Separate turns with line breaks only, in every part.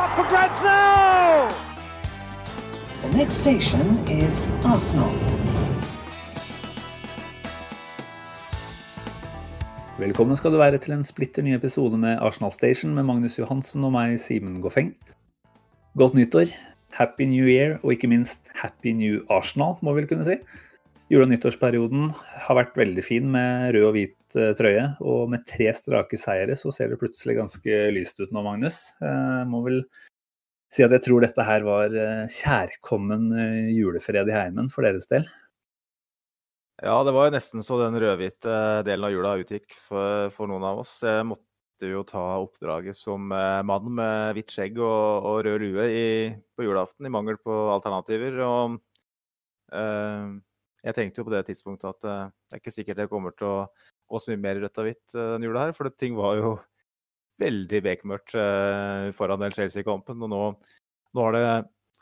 up for grabs now!
The next station is Arsenal.
Velkommen skal du være til en splitter ny episode med Arsenal Station med Magnus Johansen og meg, Simen Goffeng. Godt nyttår, happy new year og ikke minst happy new Arsenal, må vi vel kunne si. Jule- og nyttårsperioden har vært veldig fin med rød og hvit eh, trøye, og med tre strake seire så ser det plutselig ganske lyst ut nå, Magnus. Jeg må vel si at jeg tror dette her var eh, kjærkommen eh, julefred i heimen for deres del.
Ja, det var jo nesten så den rødhvite delen av jula utgikk for, for, noen av oss. Jeg måtte jo ta oppdraget som mann med hvitt skjegg og, og rød lue i, på julaften, i mangel på alternativer. Og eh, jeg tenkte jo på det tidspunktet at eh, det er ikke sikkert jeg kommer til å gå så mye mer rødt og hvitt eh, denne jula her, for ting var jo veldig bekmørkt eh, foran den Chelsea-kampen. Og nå, nå, har det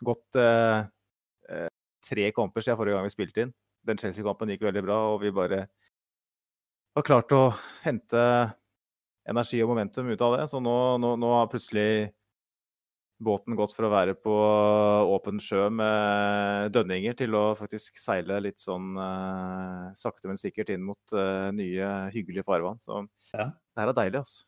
gått eh, tre kamper siden forrige gang vi spilte inn den Chelsea-kampen gikk veldig bra, og vi bare har klart å hente energi og momentum ut av det. Så nå, nå, nå har plutselig båten gått fra å være på åpen sjø med dønninger til å faktisk seile litt sånn uh, sakte, men sikkert inn mot uh, nye, hyggelige farvann. Så ja. det her er deilig, altså.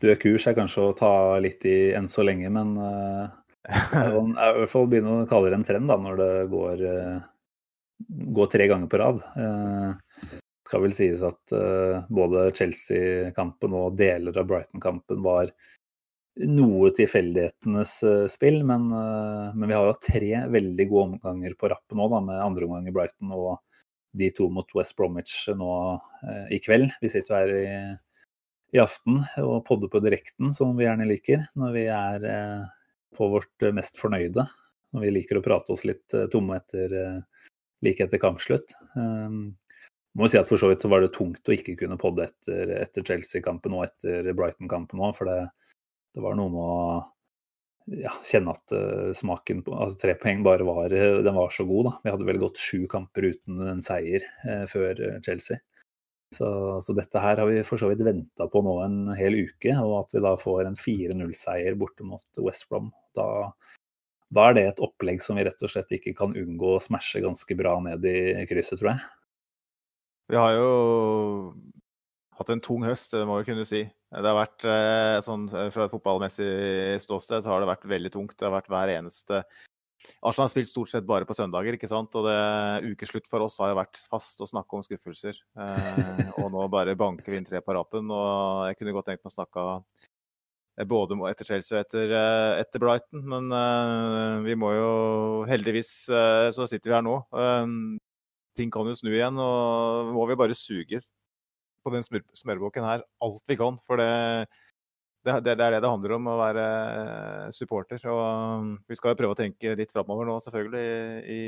Du er kurs er kanskje å ta litt i enn så lenge, men uh, vil i hvert fall begynne å kalle det en trend da, når det går går tre ganger på rad. Det eh, skal vel sies at eh, både Chelsea-kampen og deler av Brighton-kampen var noe tilfeldighetenes eh, spill, men, men, vi har jo tre veldig gode omganger på rappen nå, da, med andre omgang i Brighton og de to mot West Bromwich nå i kveld. Vi sitter jo her i, i aften og podder på direkten, som vi gjerne liker, når vi er på vårt mest fornøyde. Når vi liker å prate oss litt tomme etter like etter kampslutt. Um, må si at For så vidt var det tungt å ikke kunne podde etter, etter Chelsea-kampen og etter Brighton-kampen òg. For det, det, var noe med å ja, kjenne at uh, smaken på altså tre poeng bare var, den var så god. da. Vi hadde vel gått sju kamper uten en seier uh, før Chelsea. Så, så, dette her har vi for så vidt venta på nå en hel uke. Og at vi da får en 4-0-seier borte mot West Brom, da, da er det et opplegg som vi rett og slett ikke kan unngå å smashe ganske bra ned i krysset, tror jeg.
Vi har jo hatt en tung høst, det må vi kunne si. Det har vært eh, sånn, Fra et fotballmessig ståsted så har det vært veldig tungt. Det har vært hver eneste Arsenal har spilt stort sett bare på søndager, ikke sant? og det ukeslutt for oss har jo vært fast å snakke om skuffelser. Eh, og nå bare banker vi inn tre på rapen. og Jeg kunne godt tenkt meg å snakke Eh, både etter Chelsea og etter, eh, etter Brighton. Men eh, vi må jo Heldigvis eh, så sitter vi her nå. Ting kan jo snu igjen, og må vi bare suge på den smør smørbåken her alt vi kan. For det, det, det, er det det handler om, å være supporter. Og vi skal jo prøve å tenke litt framover nå, selvfølgelig, i,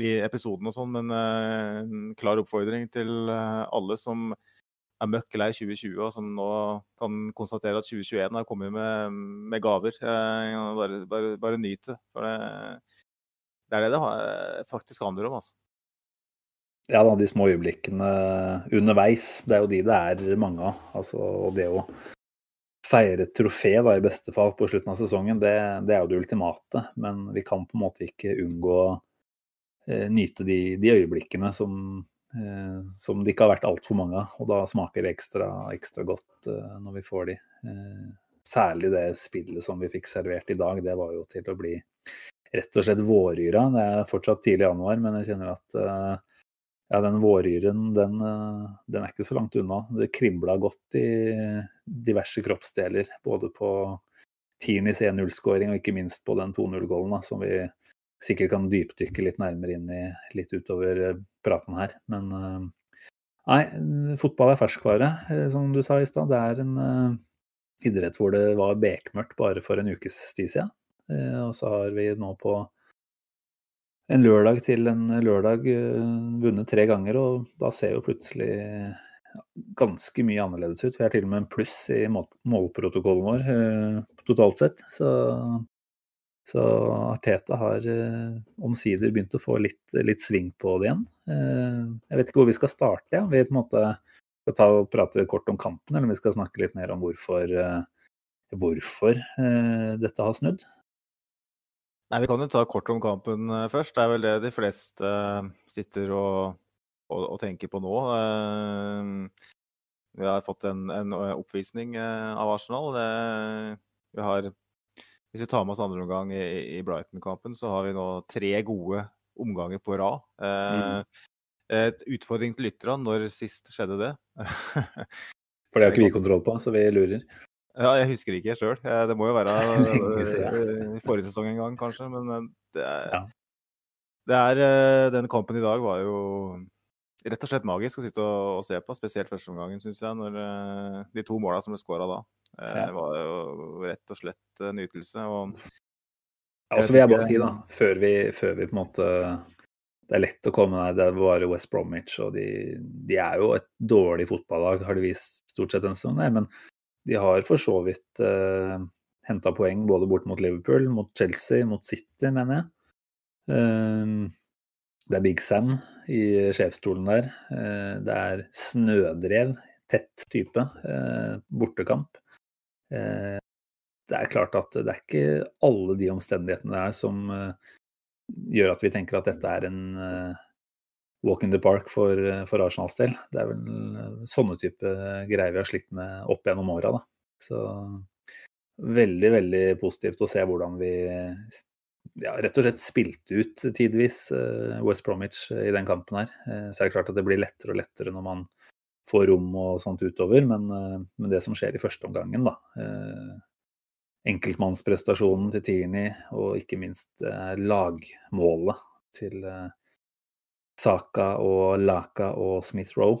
i episoden og sånn. Men en klar oppfordring til alle som er møkk lei 2020, og som nå kan konstatere at 2021 har kommet med, med gaver. Eh, bare, bare, bare nyt. For det, det, er det det faktisk handler om. altså.
Ja da, de små øyeblikkene underveis, det er jo de det er mange av. Altså, og det å feire trofé da, i beste fall på slutten av sesongen, det, det, er jo det ultimate. Men vi kan på en måte ikke unngå å eh, nyte de, de øyeblikkene som Eh, som det ikke har vært altfor mange av. Og da smaker det ekstra, ekstra godt eh, når vi får de. Eh, særlig det spillet som vi fikk servert i dag, det var jo til å bli rett og slett våryra. Det er fortsatt tidlig januar, men jeg kjenner at ja, den våryren, den, den, er ikke så langt unna. Det kribla godt i diverse kroppsdeler, både på Tinis 1-0-skåring og ikke minst på den 2-0-gålen som vi sikkert kan dypdykke litt nærmere inn i litt utover eh, praten her. Men eh, nei, fotball er ferskvare, eh, som du sa i stad. Det er en idrett hvor det var bekmørkt bare for en ukes tid siden. Og så har vi nå på en lørdag til en lørdag vunnet tre ganger, og da ser jo plutselig ganske mye annerledes ut. Vi er til og med en pluss i målprotokollen vår totalt sett. Så så Arteta har eh, omsider begynt å få litt, litt, sving på det igjen. Eh, jeg vet ikke hvor vi skal starte. Ja. Vi på en måte skal ta og prate kort om kampen, eller vi skal snakke litt mer om hvorfor eh, hvorfor eh, dette har snudd?
Nei, Vi kan jo ta kort om kampen eh, først. Det er vel det de fleste eh, sitter og, og, og tenker på nå. Eh, vi har fått en, en oppvisning av Arsenal. Det, vi har, hvis vi tar med oss andre omgang i, i Brighton-kampen, så har vi nå tre gode omganger på rad. Mm. Et utfordring til lytterne når sist skjedde det.
For det har ikke vi kontroll på, så vi lurer.
Ja, jeg husker ikke sjøl. Det må jo være i forrige sesong en gang, kanskje. Men eh, det er, ja. det er eh, Den kampen i dag var jo rett og slett magisk å sitte og, og se på. Spesielt førsteomgangen, syns jeg. Når eh, de to måla som ble skåra da. Det var jo rett og slett en nytelse. Og
ja, så vil jeg bare si, da, før vi, før vi på en måte det er lett å komme der. Det er bare West Bromwich, og de, de er jo et dårlig fotballag, har de vist stort sett en stund. Men de har for så vidt eh, henta poeng både bort mot Liverpool, mot Chelsea, mot City, mener jeg. Eh, det er Big Sam i sjefsstolen der. Eh, det er snødrev, tett type, eh, bortekamp. det er klart at det er ikke alle de omstendighetene der som gjør at vi tenker at dette er en walk in the park for, for Arsenals del. Det er vel eh, sånne type greier vi har slitt med opp gjennom åra. Så veldig, veldig positivt å se hvordan vi ja, rett og slett spilte ut tidvis eh, West Bromwich i den kampen her. Eh, så er det klart at det blir lettere og lettere når man får rom og sånt utover, men, men det som skjer i første omgangen, da. Enkeltmannsprestasjonen til Tierney og ikke minst lagmålet til Saka og Laka og Smith Roe.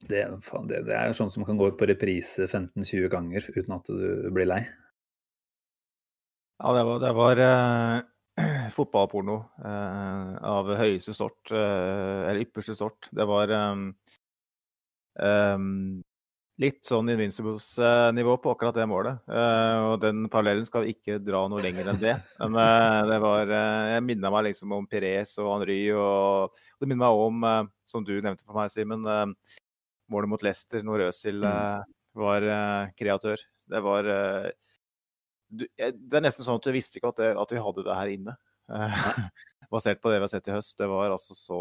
Det, det, det er sånn som kan gå på reprise 15-20 ganger uten at du blir lei.
Ja, det var, det var eh, fotballporno eh, av høyeste sort, eh, eller ypperste sort. Det var um, litt sånn Invincibles-nivå på akkurat det målet. Uh, og den parallellen skal vi ikke dra noe lenger enn det. Men uh, det var uh, Jeg minna meg liksom om Pires og Henry, og, og det minner meg om, som du nevnte for meg, Simen, målet mot Leicester når Øzil mm. var kreatør. Det var du, Det er nesten sånn at du visste ikke at, det, at vi hadde det her inne. basert på det vi har sett i høst. Det var altså så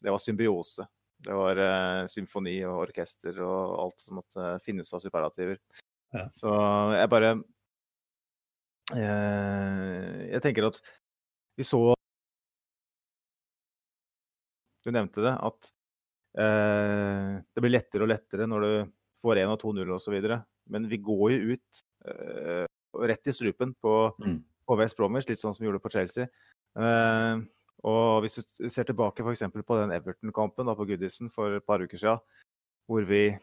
Det var symbiose. Det var eh, symfoni og orkester og alt som måtte finnes av superlativer. Ja. Så jeg bare eh, Jeg tenker at vi så Du nevnte det, at eh, det blir lettere og lettere når du får 1 og 2-0 osv. Men vi går jo ut eh, rett i strupen på, mm. på West Bromwich, litt sånn som vi gjorde på Chelsea. Eh, og hvis du ser tilbake f.eks. på den Everton-kampen på Goodison for et par uker siden, hvor vi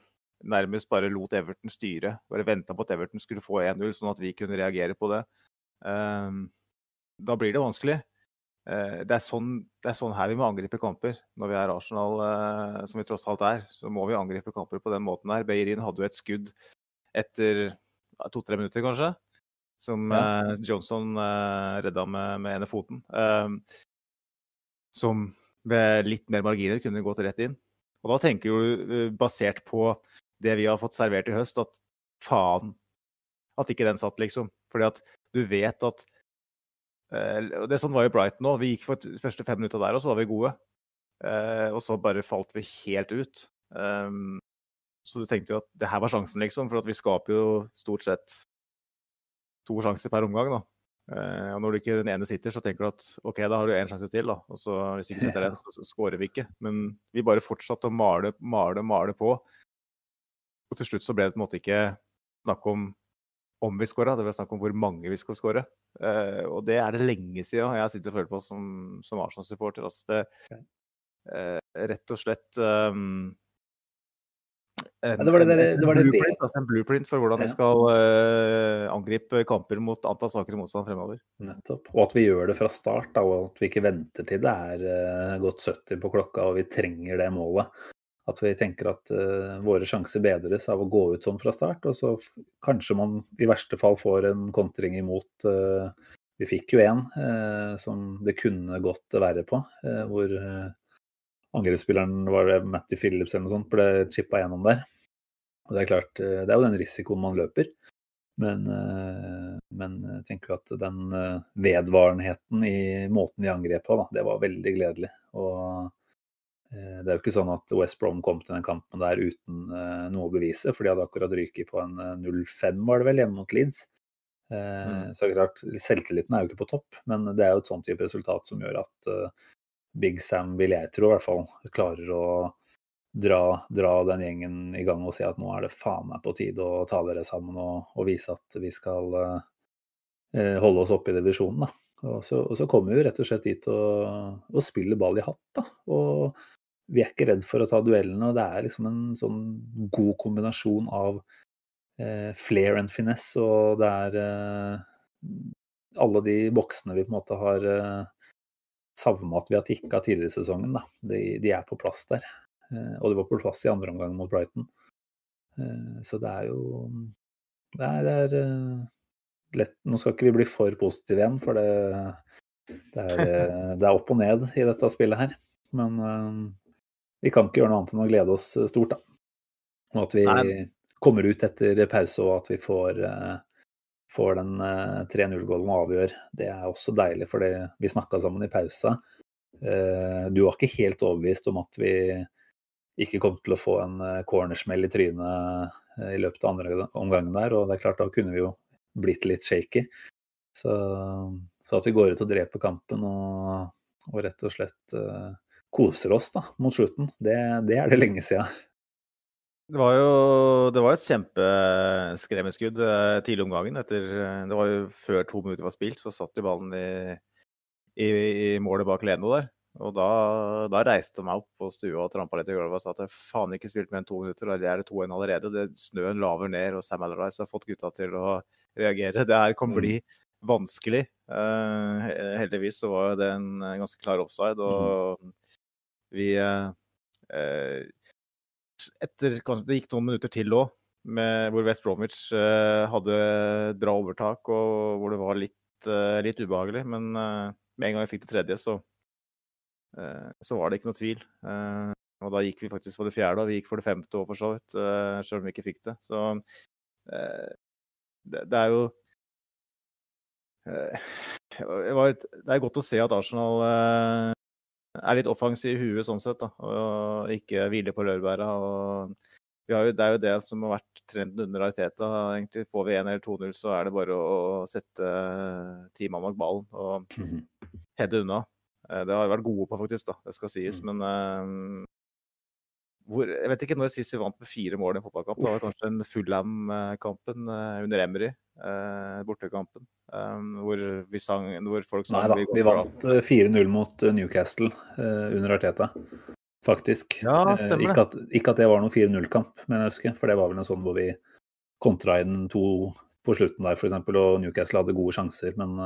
nærmest bare lot Everton styre, bare venta på at Everton skulle få 1-0, sånn at vi kunne reagere på det. Um, da blir det vanskelig. Uh, det, er sånn, det, er sånn, her vi må angripe kamper når vi er Arsenal, uh, som vi tross alt er. Så må vi angripe kamper på den måten her. Beirin hadde jo et skudd etter to-tre minutter, kanskje, som ja. uh, Johnson redda med, med ene foten. Um, som ved litt mer marginer kunne gått rett inn. Og da tenker du, eh, basert på det vi har fått servert i høst, at faen at ikke den satt, liksom. Fordi at du vet at uh, Det sånn var jo Brighton òg. Vi gikk for de første fem minutter der, og så var vi gode. Uh, og så bare falt vi helt ut. Um, så du tenkte jo at det her var sjansen, liksom. For vi skaper jo stort sett to sjanser per omgang, da. Uh, og når du ikke den ene sitter, så tenker du at OK, da har du én sjanse til. da, og så Hvis ikke setter den, så, skårer vi ikke. Men vi bare fortsatte å male, male, male på. Og til slutt så ble det på en måte ikke snakk om om vi skåra, det ble snakk om hvor mange vi skal skåre. Uh, og det er det lenge siden jeg sitter og følt på som, som Arsenal-supporter. Altså det, uh, rett og slett um, en, ja, det var det, det, det var blueprint, altså en blueprint for hvordan vi skal uh, angripe kamper mot antall saker i motstand fremover.
Nettopp. Og at vi gjør det fra start, da, og at vi ikke venter til det er uh, gått 70 på klokka og vi trenger det målet. At vi tenker at uh, våre sjanser bedres av å gå ut sånn fra start, og så kanskje man i verste fall får en kontring imot. vi fikk jo en som det kunne gått verre på, hvor angrepsspilleren var det Matty Phillips eller noe sånt ble chippa gjennom der. Og det er klart, det er jo den risikoen man løper. Men, men jeg tenker jo at den vedvarenheten i måten vi angrep på, da, det var veldig gledelig. Og det er jo ikke sånn at West Brom kom til den kampen der uten noe å bevise, for de hadde akkurat ryket på en 0-5, var det vel, hjemme mot Leeds. Mm. Så klart, Selvtilliten er jo ikke på topp, men det er jo et sånt type resultat som gjør at Big Sam, vil jeg tro i hvert fall, klarer å dra, dra, den gjengen i gang og si at nå er det faen meg på tide å ta dere sammen og, og vise at vi skal eh, holde oss oppe i divisjonen. Da. Og så, og så, kommer vi rett og slett dit og, og spiller ball i hatt. Da. Og vi er ikke redd for å ta duellene. og Det er liksom en sånn god kombinasjon av eh, flair and finesse, og det er eh, alle de boksene vi på en måte har eh, savna at vi har tikka tidligere i sesongen. Da. De, de er på plass der. Eh, og det var på plass i andre omgang mot Brighton. Eh, så det er jo Det er, det er eh, lett Nå skal ikke vi bli for positive igjen, for det, det, er, det er, opp og ned i dette spillet her. Men vi kan ikke gjøre noe annet enn å glede oss stort, da. Og at vi Nei. kommer ut etter pause, og at vi får, får den 3-0-gålen og avgjør. Det er også deilig, for vi snakka sammen i pausa. Du var ikke helt overbevist om at vi ikke kom til å få en eh, cornersmell i trynet eh, i løpet av andre omgangen der. Og det er klart, da kunne vi jo blitt litt shaky. Så, så at vi går ut og dreper kampen og, og rett og slett uh, koser oss da, mot slutten, det, det, er det lenge siden.
Det var jo det var et kjempeskremmeskudd tidlig om gangen. Etter, det var jo før to minutter var spilt, så satt jo ballen i, i, i målet bak Leno der. Og da, da reiste jeg meg opp på stua og trampa litt i gulvet og sa at jeg faen ikke spilt mer enn to minutter, eller det er det 2-1 allerede. Det, snøen laver ned, og Sam Allardyce har fått gutta til å reagere. Det her kan mm. bli vanskelig. Uh, heldigvis så var det en ganske klar offside, og mm. vi uh, Etter kanskje Det gikk noen minutter til òg, hvor West Bromwich uh, hadde bra overtak, og hvor det var litt, litt ubehagelig. Men med en gang jeg fikk det tredje, så så var det ikke noe tvil. Eh, og da gikk vi faktisk for det fjerde, og vi gikk for det femte òg, for så vidt. Eh, selv om vi ikke fikk det. Så det, er jo det er godt å se at Arsenal er litt offensiv i huet sånn sett, da, og ikke hviler på laurbæra. Det er jo det som har vært trenden under Ariteta. Egentlig Får vi 1 eller 2-0, så er det bare å, sette ti mann bak ballen og mhm. heade unna. Eh, det har vi vært gode på, faktisk. da, Det skal sies. Mm. Men uh, hvor, jeg vet ikke når sist vi vant med fire mål i en fotballkamp. Det var kanskje den Fulham-kampen uh, under Emry, uh, bortekampen. Um, hvor, vi sang, hvor folk sang
Nei da, vi, vant 4-0 mot Newcastle under Arteta. Faktisk.
Ja, stemmer
ikke, at, ikke at det var noen 4-0-kamp, men jeg husker. For det var vel en sånn hvor vi kontra inn to på slutten der, f.eks. Og Newcastle hadde gode sjanser, men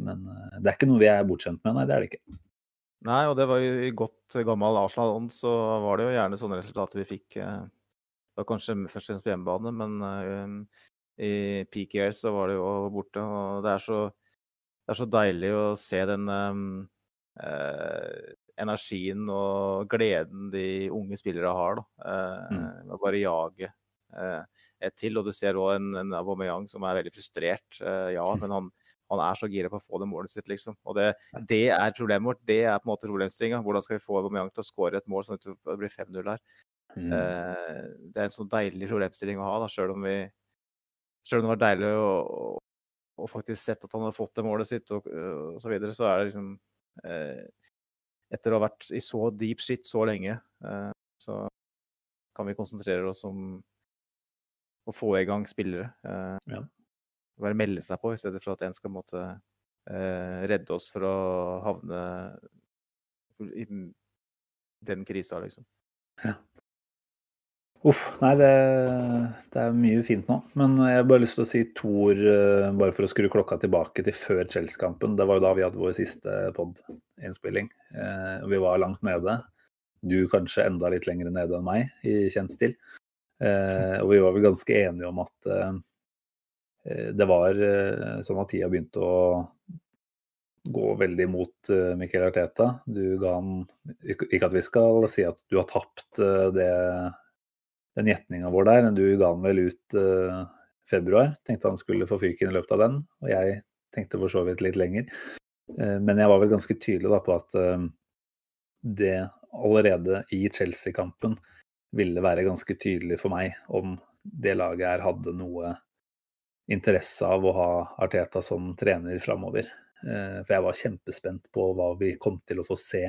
men eh, det er ikke noe vi er bortskjemt med, nei. Det er det ikke.
Nei, og det var jo i godt gammel Arsenal-ånd, så var det jo gjerne sånne resultater vi fikk. Eh, det var kanskje først og fremst på hjemmebane, men uh, i peak years så var det jo borte. Og det er så, det er så deilig å se den uh, energien og gleden de unge spillere har. da. Eh, mm. Bare jage et til. Og du ser òg en, en Aubameyang som er veldig frustrert, ja, men han han er så gira på å få det målet sitt, liksom. Og det, det er problemet vårt. Det er på en måte problemstillinga. Hvordan skal vi få Aubameyang til å skåre et mål sånn at det blir 5-0 der? Mm. Eh, det er en sånn deilig problemstilling å ha, da, sjøl om, vi, selv om det var deilig å, å, faktisk sett at han har fått det målet sitt og, og så videre, så er det liksom eh, Etter å ha vært i så deep shit så lenge, eh, så kan vi konsentrere oss om å få i gang spillere. Eh, ja bare melde seg på, i stedet for at en skal måtte eh, redde oss for å havne i den krisa, liksom. Ja.
Uff. Nei, det, det, er mye fint nå. Men jeg har bare lyst til å si to ord, eh, bare for å skru klokka tilbake til før Chelsea-kampen. Det var jo da vi hadde vår siste pod-innspilling. Eh, vi var langt nede. Du kanskje enda litt lenger nede enn meg, i kjent stil. Eh, og vi var vel ganske enige om at det var eh, sånn at tida begynte å gå veldig mot uh, Arteta. Du ga han Ikke at vi skal si at du har tapt det den gjetninga vår der. men Du ga den vel ut uh, februar. Tenkte han skulle få fyken i løpet av den. Og jeg tenkte for så vidt litt lenger. Uh, men jeg var vel ganske tydelig da på at uh, det allerede i Chelsea-kampen ville være ganske tydelig for meg om det laget her hadde noe interesse av å ha Arteta som trener framover. For jeg var kjempespent på hva vi kom til å få se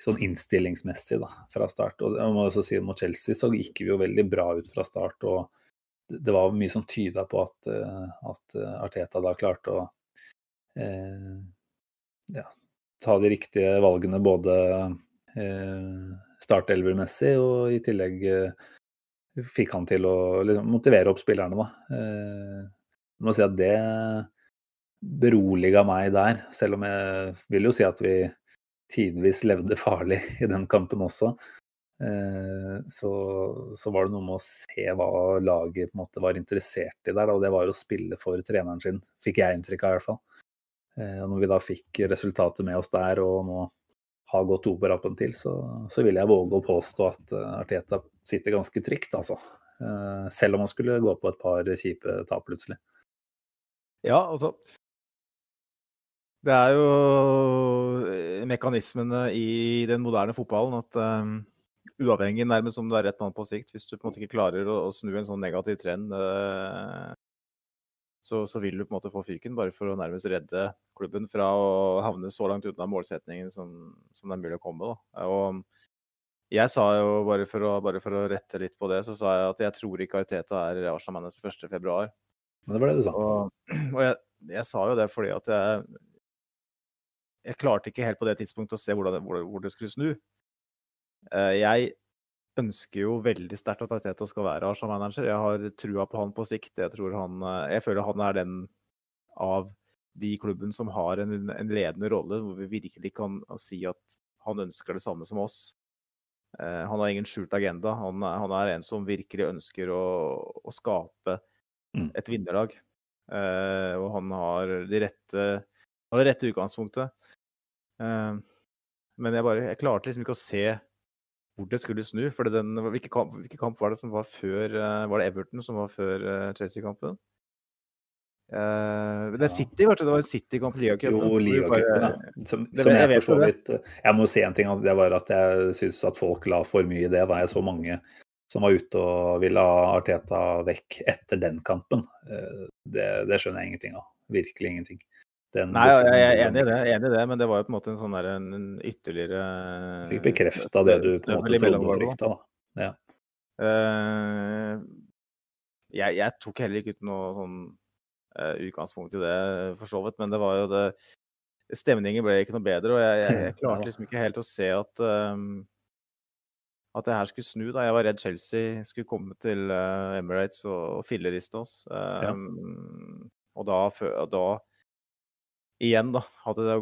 sånn innstillingsmessig da, fra start. Og jeg må også si Mot Chelsea så gikk vi jo veldig bra ut fra start. og Det var mye som tyda på at, eh, at, Arteta da klarte å eh, ja, ta de riktige valgene både eh, startelvermessig og i tillegg eh, fikk han til å liksom, motivere opp spillerne. da. Eh, jeg må si at det beroliga meg der, selv om jeg vil jo si at vi tidvis levde farlig i den kampen også. Eh, så, så, var det noe med å se hva laget på en måte var interessert i der, og det var å spille for treneren sin, fikk jeg inntrykk av i hvert fall. Eh, når vi da fikk resultatet med oss der og nå har gått to til, så, så vil jeg våge å påstå at eh, Arteta sitter ganske trygt, altså. Selv om han skulle gå på et par kjipe tap plutselig.
Ja, altså det er jo eh, mekanismene i den moderne fotballen at um, uavhengig nærmest om du er rett mann på sikt, hvis du på en måte ikke klarer å, å snu en sånn negativ trend, uh, så, så, vil du på en måte få fyken bare for å nærmest redde klubben fra å havne så langt unna målsetningen som, som det er mulig å komme. Da. Og jeg sa jo, bare for, å, bare for, å, rette litt på det, så sa jeg at jeg tror ikke Ariteta er Arsenal-manager 1.2.
Det var det du sa.
Og, og jeg, jeg, sa jo det fordi at jeg jeg klarte ikke helt på det tidspunktet å se hvor det, hvor det skulle snu. Eh, jeg ønsker jo veldig sterkt at Arteta skal være Arsenal-manager. Jeg har trua på han på sikt. Jeg, han, eh, jeg føler han er den av de klubben som har en, en, ledende rolle, hvor vi virkelig kan si at han ønsker det samme som oss. Eh, han har ingen skjult agenda. Han, han er en som virkelig ønsker å, å skape. Et vinnerlag. og han har de rette har det rette utgangspunktet. Uh, men jeg, bare, jeg klarte liksom ikke å se hvor det skulle snu. for den, Hvilken kamp, hvilke kamp var det som var før uh, Var det Everton som var før uh, Chelsea-kampen? Uh, det er City, vet du. Det var City-kamp Liga ligacupen.
Jo, ligacupen, ja. Som, som jeg for så vidt Jeg må si en ting. Det var at jeg syns at folk la for mye i det. Da jeg så mange som var ute og ville ha Arteta vekk etter den kampen. Det, det skjønner jeg ingenting av. Virkelig ingenting.
Nei, jeg er enig i det, enig i det, men det var jo på en måte en sånn der, en ytterligere
Fikk bekrefta det du på en måte trodde og frykta, da. Ja.
Uh, jeg, jeg, tok heller ikke ut noe sånn uh, utgangspunkt i det, for så vidt, men det var jo det Stemningen ble ikke noe bedre, og jeg, jeg klarte liksom ikke helt å se at um, at det her skulle snu. da. Jeg var redd Chelsea skulle komme til uh, Emirates og, og filleriste oss. Um, ja. Og da, da igjen, da, hadde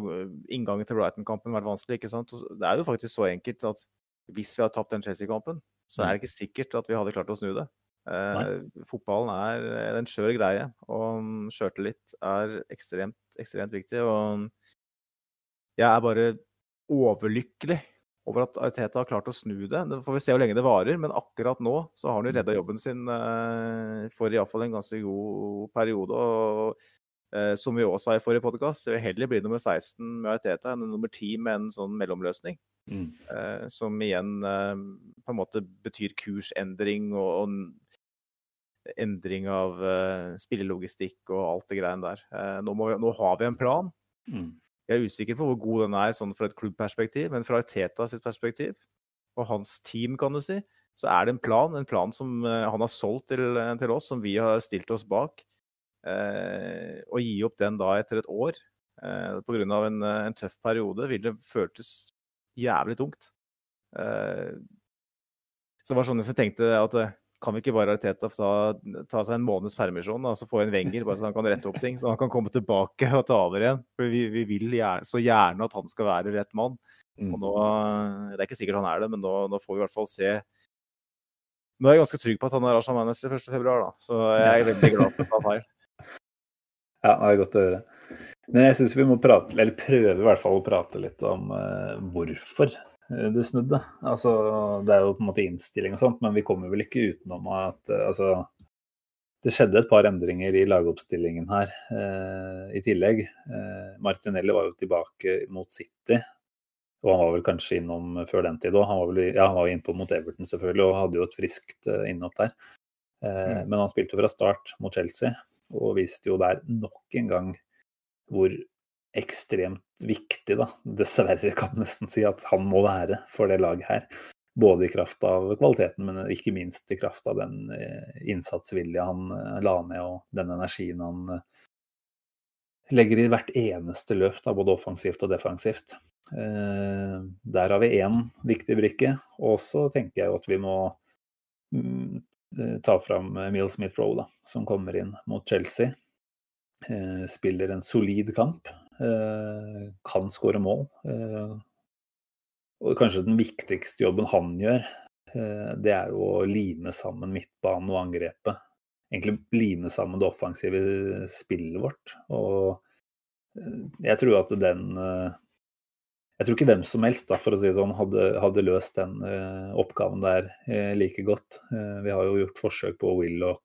inngangen til Brighton-kampen vært vanskelig. ikke sant? Det er jo faktisk så enkelt at hvis vi hadde tapt den Chelsea-kampen, så er det mm. ikke sikkert at vi hadde klart å snu det. Uh, fotballen er en skjør greie, og sjøltillit er ekstremt, ekstremt viktig. Og jeg er bare overlykkelig over at Arteta har klart å snu det. Det får vi se hvor lenge det varer, men akkurat nå så har han jo redda mm. jobben sin eh, for iallfall en ganske god periode. og Eh, som vi også sa i forrige podkast, vil heller bli nummer 16 med Ariteta enn nummer 10 med en sånn mellomløsning. Mm. Eh, som igjen eh, på en måte betyr kursendring og, og endring av uh, spillelogistikk og alt det greiene der. Uh, nå, vi, nå, har vi en plan. Mm. Jeg er usikker på hvor god den er sånn fra et klubbperspektiv, men fra Teta sitt perspektiv og hans team, kan du si, så er det en plan. En plan som uh, han har solgt til, til, oss, som vi har stilt oss bak. Eh, å gi opp den da etter et år eh, pga. En, en tøff periode ville føltes jævlig tungt. Eh, så det var sånn jeg tenkte at eh, kan vi ikke bare Arteta ta, ta seg en måneds permisjon og så få en Wenger, bare så han kan rette opp ting? Så han kan komme tilbake og ta over igjen. For vi, vi vil gjerne, så gjerne at han skal være rett mann. Mm. Og nå, Det er ikke sikkert han er det, men nå, nå, får vi i hvert fall se Nå er jeg ganske trygg på at han er Arsenal manager 1.2, så jeg er veldig glad for å ta feil.
Ja, det er godt å høre. Men jeg syns vi må prate, eller prøve i hvert fall å prate litt om uh, hvorfor det snudde. Altså, det er jo på en måte innstilling og sånt, men vi kommer vel ikke utenom at eh, altså, det skjedde et par endringer i lagoppstillingen her eh, i tillegg. Eh, Martinelli var jo tilbake mot City, og han var vel kanskje innom før den tid òg. Han var vel ja, han var innpå mot Everton selvfølgelig, og hadde jo et friskt eh, innhopp der. Eh, mm. Men han spilte jo fra start mot Chelsea, og viste jo der nok en gang hvor ekstremt viktig, da, dessverre kan man nesten si, at han må være for det laget her. Både i kraft av kvaliteten, men ikke minst i kraft av den eh, innsatsvilja han eh, la ned, og den energien han eh, legger i hvert eneste løp, da, både offensivt og defensivt. Der har vi én viktig brikke. Og så tenker jeg at vi må mm, ta fram Mill Smith-Roe, som kommer inn mot Chelsea. Spiller en solid kamp. Eh, kan skåre mål. Eh, og kanskje den viktigste jobben han gjør, eh, det er jo å lime sammen midtbanen og angrepet. Egentlig lime sammen det offensive spillet vårt. Og jeg tror at den Jeg tror ikke hvem som helst da, for å si det sånn, hadde, hadde løst den oppgaven der like godt. vi har jo gjort forsøk på Willoch,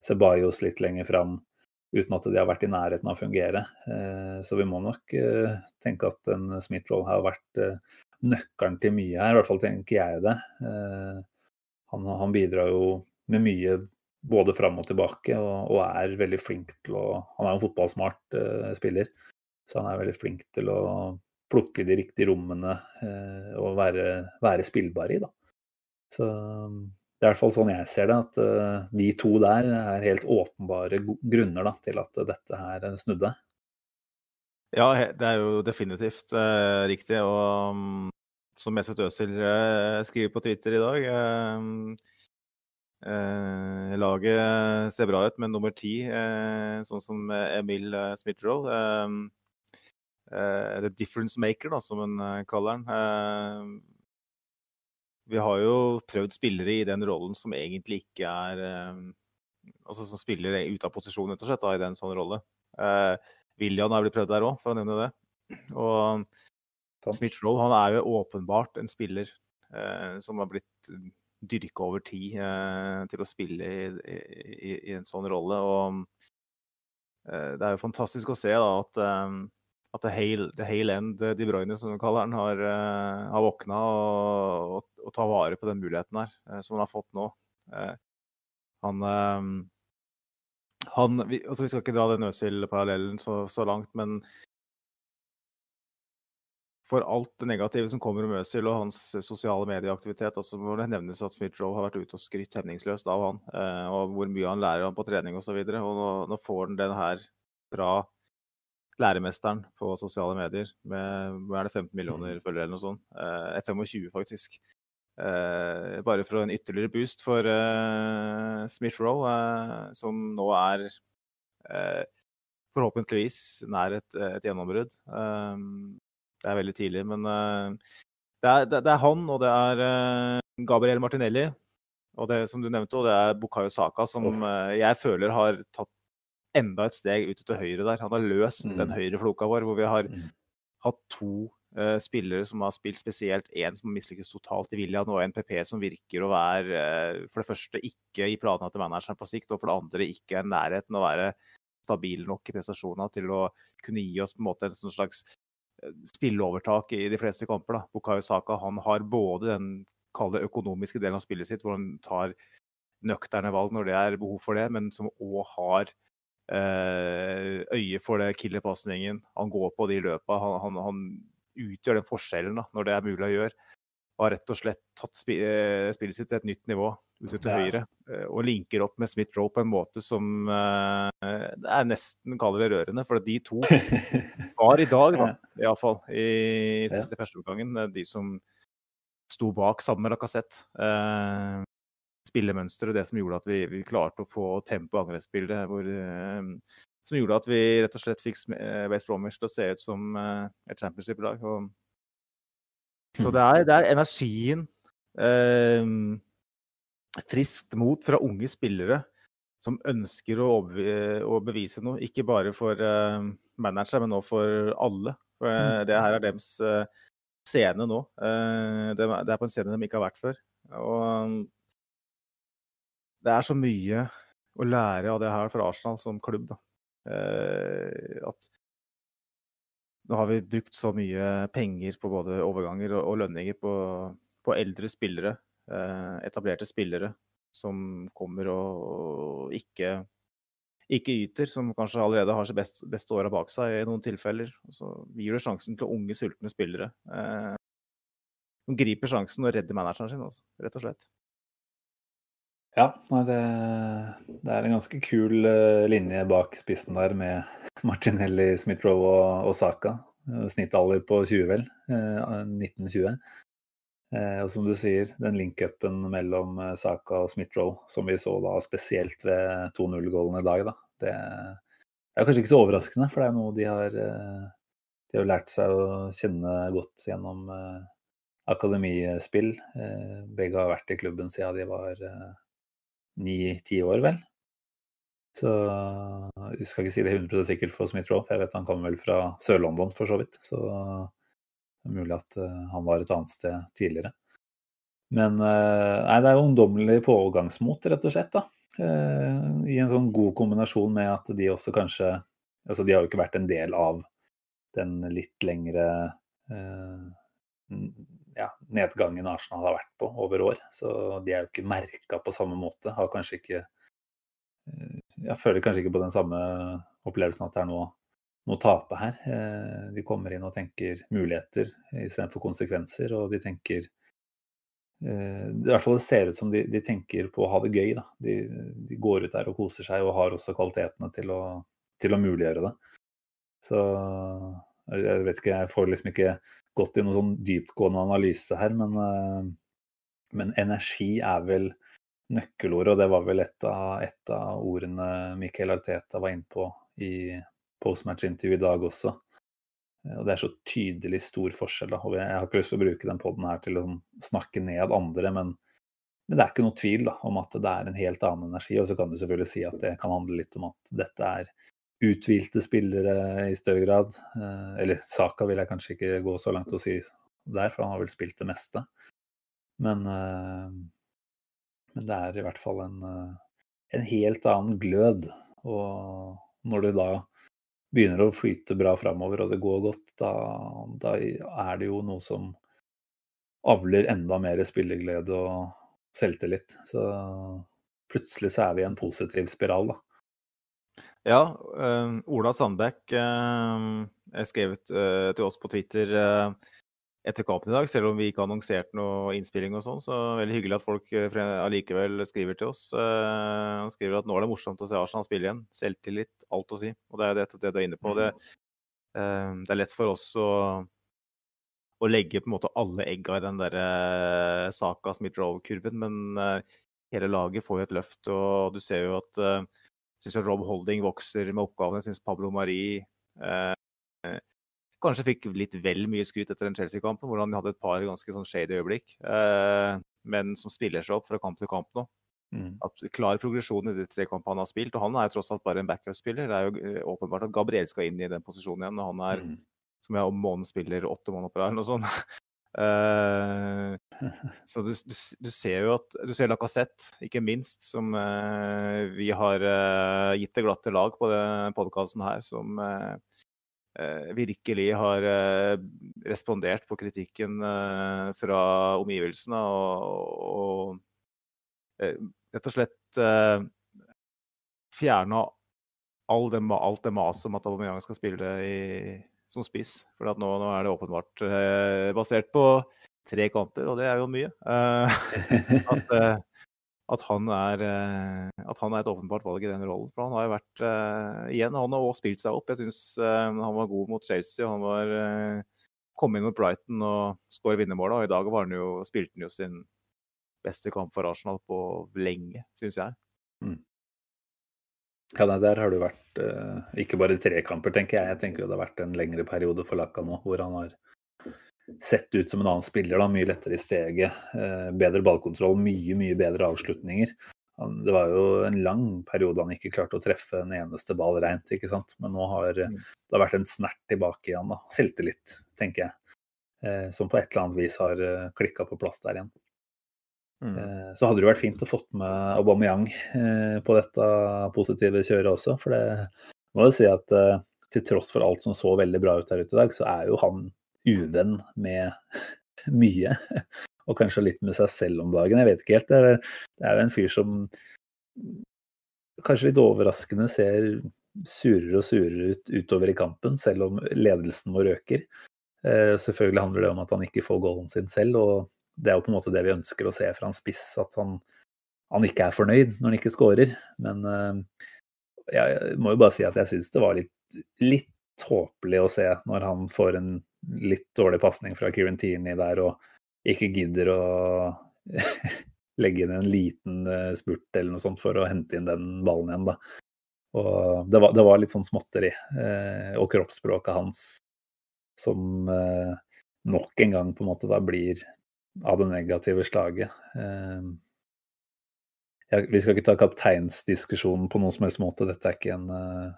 Ceballos litt lenger fram uten at de har vært i nærheten av å fungere. Eh, så vi må nok eh, tenke at en Smith-Roll har vært eh, nøkkelen til mye her, i hvert fall tenker jeg det. Han, han bidrar jo med mye både fram og tilbake, og, og, er veldig flink til å Han er jo en fotballsmart spiller, så han er veldig flink til å plukke de riktige rommene og være, være spillbar i, da. Så det er i hvert fall sånn jeg ser det, at uh, de to der er helt åpenbare grunner da, til at dette her snudde.
Ja, det er jo definitivt uh, riktig. Og um, som Mesut Özil uh, skriver på Twitter i dag Laget ser bra ut, men nummer ti, sånn som Emil Smith-Roll The difference maker, da, som han kaller han vi har jo prøvd spillere i den rollen som egentlig ikke er eh, Altså som spiller ut av posisjon, rett og slett, da, i den sånn rolle. Eh, William har blitt prøvd der òg, for å nevne det. Og Smith Roll han er jo åpenbart en spiller eh, som har blitt dyrka over tid eh, til å spille i, i, i, en sånn rolle. Og eh, det er jo fantastisk å se da, at eh, at the hale, the end, De Bruyne, som de kaller den, har, uh, har våkna og, og, og, tar vare på den muligheten her, uh, som han har fått nå. Han, han vi, altså vi, skal ikke dra den Øzil-parallellen så, så, langt, men for alt det negative som kommer om Øzil og hans sosiale medieaktivitet, også må det nevnes at Smith-Joe har vært ute og skrytt hemningsløst av han, og hvor mye han lærer han på trening osv. Nå, nå får han den her fra læremesteren på sosiale medier med er det 15 millioner mm. følgere eller noe sånt. Eh, 25 faktisk. Eh, bare for en ytterligere boost for eh, Smith Roe, eh, som nå er eh, forhåpentligvis nær et, et gjennombrudd. Eh, det er veldig tidlig, men det er, det, det, er, han og det er Gabriel Martinelli. Og det som du nevnte, og det er Bukayo Saka, som jeg føler har tatt enda et steg ut til høyre der. Han har løst mm. den høyre floka vår, hvor vi har mm. hatt to uh, spillere som har spilt spesielt. Én som mislykkes totalt i William, og en PP som virker å være uh, for det første ikke i planene til manageren på sikt, og for det andre ikke er nærheten å være stabil nok i prestasjonene til å kunne gi oss på en måte en sånn slags uh, spilleovertak i de fleste kamper. da. Bukayo Saka han har både den kalde økonomiske delen av spillet sitt, hvor han tar nøkterne valg når det er behov for det, men som òg har Eh, øye for det killerpasningen. Han går på de løpa. Han, han, han utgjør den forskjellen da, når det er mulig å gjøre. Og har rett og slett tatt eh, spillet sitt til et nytt nivå ute til høyre. Eh, og linker opp med Smith Roe på en måte som det er nesten kaller det rørende. For de to var i dag, da, iallfall, i i første omgangen, de som sto bak sammen med Lacassette spillemønster og det som gjorde at vi, vi klarte å få tempo i angrepsspillet. Eh, som gjorde at vi rett og slett fikk eh, West Bromwich til å se ut som eh, et championship-lag. Så det er, det er energien, eh, friskt mot fra unge spillere som ønsker å, å bevise noe. Ikke bare for eh, manageren, men også for alle. For, eh, det her er deres scene nå. Eh, det er på en scene de ikke har vært før. Og det er så mye å lære av det her for Arsenal som klubb. da. Eh, at nå har vi brukt så mye penger på både overganger og, lønninger på, på eldre spillere, eh, etablerte spillere, som kommer og ikke, ikke yter, som kanskje allerede har sitt best, beste åra bak seg i noen tilfeller. Og så gir du sjansen til unge, sultne spillere. Eh, som griper sjansen og redder manageren sin, altså, rett og slett.
Ja, nei, det, det, er en ganske kul uh, linje bak spissen der med Martinelli, Smith-Roe og, og, Saka. Snittalder på 20, vel. Uh, 1920. Uh, og som du sier, den link-upen mellom Saka og Smith-Roe, som vi så da spesielt ved 2-0-gålen i dag, da. Det, det, er kanskje ikke så overraskende, for det er noe de har, de har lært seg å kjenne godt gjennom akademispill. Begge har vært i klubben siden de var ni-ti år, vel. Så jeg skal ikke si det 100 sikkert for Smith Rowe, for jeg vet han kommer vel fra Sør-London for så vidt. Så det er mulig at eh, han var et annet sted tidligere. Men eh, nei, det er jo ungdommelig pågangsmot, rett og slett. da. Eh, I en sånn god kombinasjon med at de også kanskje Altså de har jo ikke vært en del av den litt lengre ja, nedgangen Arsenal har vært på over år. Så de er jo ikke merka på samme måte. Har kanskje ikke eh, Jeg føler kanskje ikke på den samme opplevelsen at det er noe, noe å tape her. Eh, de kommer inn og tenker muligheter istedenfor konsekvenser, og de tenker eh, i hvert fall det ser ut som de, de tenker på å ha det gøy. De, de, går ut der og koser seg, og har også kvalitetene til å, til å muliggjøre det. Så jeg vet ikke, jeg får liksom ikke gått i noen sånn dyptgående analyse her, men, eh, men energi er vel nøkkelordet, og det var vel et av, et av ordene Michael Arteta var inne på i postmatch-intervjuet i dag også. Og Det er så tydelig stor forskjell. Da. og Jeg har ikke lyst til å bruke den poden her til å snakke ned andre, men, men, det er ikke noe tvil da, om at det er en helt annen energi. Og så kan du selvfølgelig si at det kan handle litt om at dette er uthvilte spillere i større grad. Eh, eller Saka vil jeg kanskje ikke gå så langt å si der, for han har vel spilt det meste. Men, eh, men det er i hvert fall en, eh, en, helt annen glød. Og når det da begynner å flyte bra framover og det går godt, da, da, er det jo noe som avler enda mer spilleglede og selvtillit. Så plutselig så er vi i en positiv spiral, da.
Ja, uh, Ola Sandbekk uh, skrev uh, til oss på Twitter uh, etter kampen i dag, selv om vi ikke har annonsert noe innspilling og sånn. Så veldig hyggelig at folk allikevel skriver til oss. Han skriver at nå er det morsomt å se Arsenal spille igjen. Selvtillit, alt å si. Og det er det, det du er inne på. Det, det er lett for oss å, å legge på en måte alle egga i den der Saka Smith-Roll-kurven, men hele laget får jo et løft. Og du ser jo at syns Rob Holding vokser med oppgavene. Jeg syns Pablo Mari eh, kanskje fikk litt vel mye skryt etter den Chelsea-kampen, hvor han hadde et par ganske sånn shady øyeblikk. Eh, men som spiller seg opp fra kamp til kamp nå. Mm. At klar progresjon i de tre kampene han har spilt. Og han er jo tross alt bare en backup-spiller. Det er jo eh, åpenbart at Gabriel skal inn i den posisjonen igjen. når han er, mm. som jeg om måneden spiller åtte måneder på rad eller noe sånt. Uh, så du, du, du, ser jo at Du ser Lacassette, ikke minst, som uh, vi har uh, gitt det glatte lag på denne podkasten her, som virkelig har respondert på kritikken fra omgivelsene og, og rett og slett fjerna all alt det maset om at Aubameyang skal spille i som spiss. For nå, nå, er det åpenbart eh, basert på tre kamper, og det er jo mye. Eh, at, eh, at, han er, eh, at, han er, et åpenbart valg i den rollen. For han har jo vært eh, Igjen, han har også spilt seg opp. Jeg syns eh, han var god mot Chelsea. Han var kom inn mot Brighton og skåret vinnermålet. Og i dag han jo, spilte han jo sin beste kamp for Arsenal på lenge, syns jeg. Mm.
Ja, nei, Der har det vært uh, ikke bare tre kamper, tenker jeg. Jeg tenker jo det har vært en lengre periode for Laka nå, hvor han har sett ut som en annen spiller. da, Mye lettere i steget, uh, bedre ballkontroll, mye mye bedre avslutninger. Han, det var jo en lang periode han ikke klarte å treffe en eneste ball rent. ikke sant? Men nå har mm. det har vært en snert tilbake igjen. da, Selvtillit, tenker jeg. eh, som på et eller annet vis har uh, klikka på plass der igjen.
Mm.
Eh, så hadde det vært fint å fått med Aubameyang eh, på dette positive kjøret også. For det må jo si at eh, til tross for alt som så veldig bra ut der ute i dag, så er jo han uvenn med mye. Og kanskje litt med seg selv om dagen. Jeg vet ikke helt. Det er, det er jo en fyr som kanskje litt overraskende ser surere og surere ut utover i kampen, selv om ledelsen vår øker. Selvfølgelig handler det om at han ikke får goalen sin selv, og det er jo på en måte det vi ønsker å se fra en spiss, at han, han ikke er fornøyd når han ikke scorer. Men uh, jeg må jo bare si at jeg syns det var litt, litt håpelig å se når han får en litt dårlig pasning fra Kieran Tierney der og ikke gidder å legge inn en liten uh, spurt eller noe sånt for å hente inn den ballen igjen, da. Og det var, det var litt sånn småtteri. Uh, og kroppsspråket hans som nok en gang på en måte da blir av det negative slaget. Ehm, ja, vi skal ikke ta kapteinsdiskusjonen på noen som helst måte. Dette er ikke en, uh,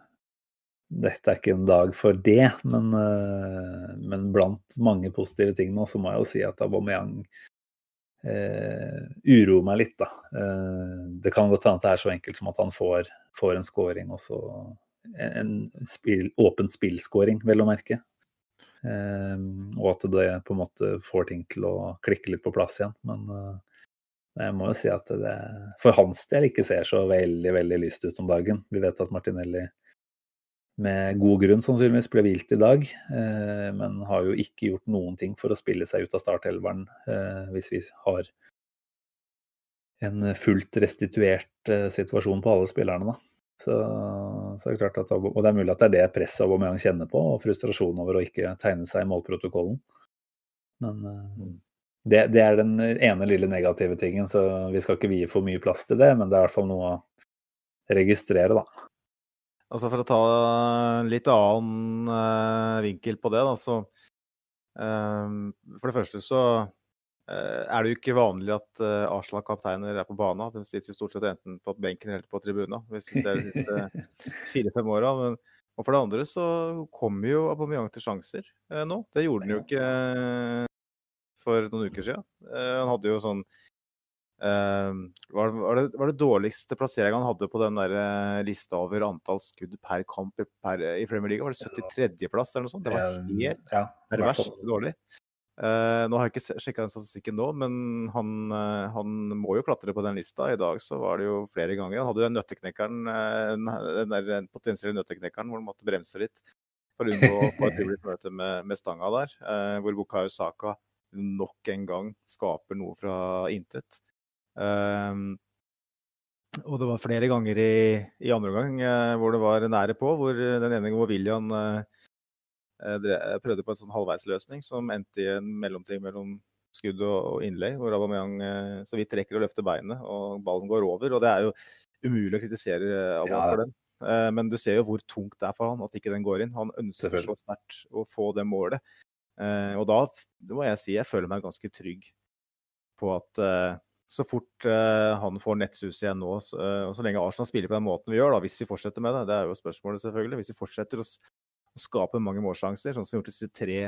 dette er ikke en dag for det. Men, uh, men, blant mange positive ting nå, så må jeg jo si at Aubameyang eh, uroer meg litt, da. det kan godt hende at det er så enkelt som at han får, får en scoring, og så en spill, åpen spillscoring, vel å merke. Ehm, og at det på en måte får ting til å klikke litt på plass igjen. Men eh, jeg må jo si at det for hans del ikke ser så veldig veldig lyst ut om dagen. Vi vet at Martinelli med god grunn sannsynligvis ble hvilt i dag, eh, men har jo ikke gjort noen ting for å spille seg ut av startelveren eh, hvis vi har en fullt restituert situasjon på alle spillerne. da. Så, så er det klart at, og det er mulig at det er det presset Aubameyang kjenner på, og frustrasjon over å ikke tegne seg i målprotokollen. Men eh, det, det, er den ene lille negative tingen, så vi skal ikke vie for mye plass til det. Men det er i hvert fall noe å registrere, da.
Altså For å ta litt annen uh, vinkel på det, da, så um, For det første så Eh, er det jo ikke vanlig at uh, Arsenal-kapteiner er på banen. De sitter stort sett enten på benken eller på tribunen hvis vi ser de siste fire-fem åra. Og for det andre så kommer jo Aubameyang til sjanser uh, nå. Det gjorde han jo ikke for noen uker siden. han hadde jo sånn var det, var, det, dårligste plasseringa han hadde på den der lista over antall skudd per kamp per, i Premier League? Var det 73.-plass eller noe sånt? Det var helt ja, perverst dårlig. Uh, nå har jeg ikke sjekka den statistikken nå, men han, uh, han, må jo klatre på den lista. I dag så var det jo flere ganger. Han hadde jo den nøtteknekkeren, uh, den der potensielle nøtteknekkeren hvor han måtte bremse litt for å unngå å få et hyggelig møte med, med, stanga der. hvor Bukayo Saka nok en gang skaper noe fra intet. og det var flere ganger i, i andre omgang hvor det var nære på, hvor den ene hvor William Eh, prøvde på en sånn halvveisløsning som endte i en mellomting mellom skudd og innlegg, hvor Aubameyang eh, så vidt rekker å løfte beinet, og ballen går over. og Det er jo umulig å kritisere Aubameyang ja. for den. Eh, men du ser jo hvor tungt det er for han at ikke den går inn. Han ønsker så sterkt å få det målet. Og da det må jeg si jeg føler meg ganske trygg på at så fort han får nettsus igjen nå, og så lenge Arsenal spiller på den måten vi gjør, da, hvis vi fortsetter med det, det er jo spørsmålet selvfølgelig, hvis vi fortsetter å og skaper mange målsjanser, sånn som vi har gjort disse tre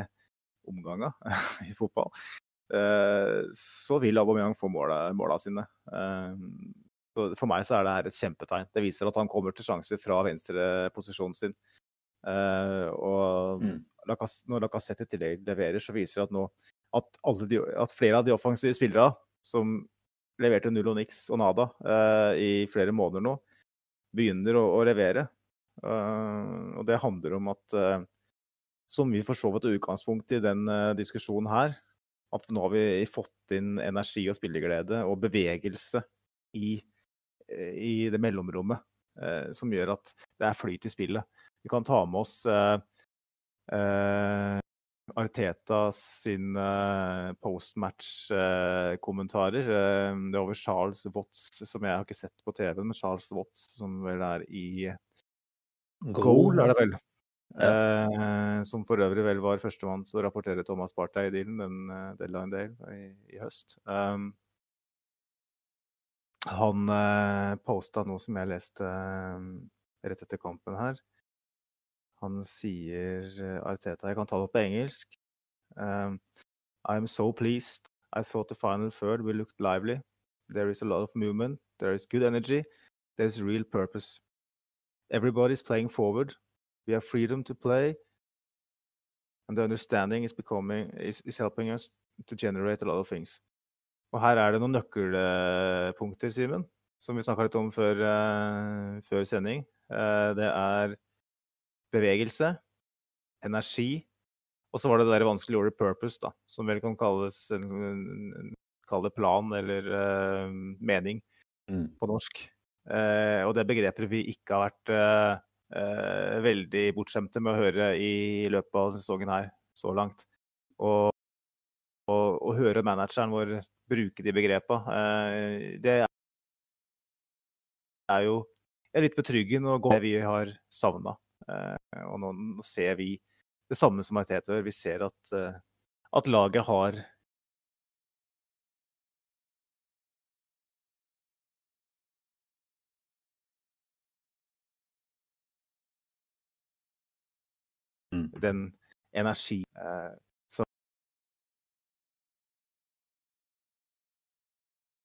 omganger i fotball, eh, så vil Aubameyang få måla, måla sine. Så for meg så er det her et kjempetegn. Det viser at han kommer til sjanser fra venstreposisjonen sin. Eh, og mm. når Lacassette i tillegg leverer, så viser det at nå at, de, at flere av de offensive spillerne som leverte null og niks og nada i flere måneder nå, begynner å, å levere. Uh, og det handler om at, uh, som vi for så vidt er utgangspunktet i den uh, diskusjonen her, at nå har vi fått inn energi og spilleglede og bevegelse i, i det mellomrommet som gjør at det er flyt i spillet. Vi kan ta med oss Arteta sine postmatch-kommentarer. det er over Charles Watts, som jeg har ikke sett på TV, men Charles Watts, som vel er i Goal, er det vel. Ja. Eh, som for øvrig vel var førstemann til å rapportere Thomas Partey i dealen, den uh, deadline day i, i høst. Um, han uh, posta noe som jeg leste uh, rett etter kampen her. Han sier uh, Arteta Jeg kan ta det opp på engelsk. Um, I am so pleased. I thought the final third we look lively. There is a lot of movement. There is good energy. There is real purpose. Everybody's playing forward. We have freedom to play. And the understanding is becoming is, is helping us to generate a lot of things. Og her er det noen nøkkelpunkter, Simen, som vi snakka litt om før, uh, før sending. Uh, det er bevegelse, energi, og så var det det der vanskeliggjorde purpose, da, som vel kan kalles en, kalle plan eller uh, mening mm. på norsk. Og det er begrepet vi ikke har vært eh, veldig bortskjemte med å høre i løpet av sesongen her så langt. Og, og høre manageren vår bruke de begrepene, eh, det er jo er litt betryggende og det vi har savna. Eh, og nå, ser vi det samme som Arteta gjør. Vi ser at, eh, at laget har den energi eh,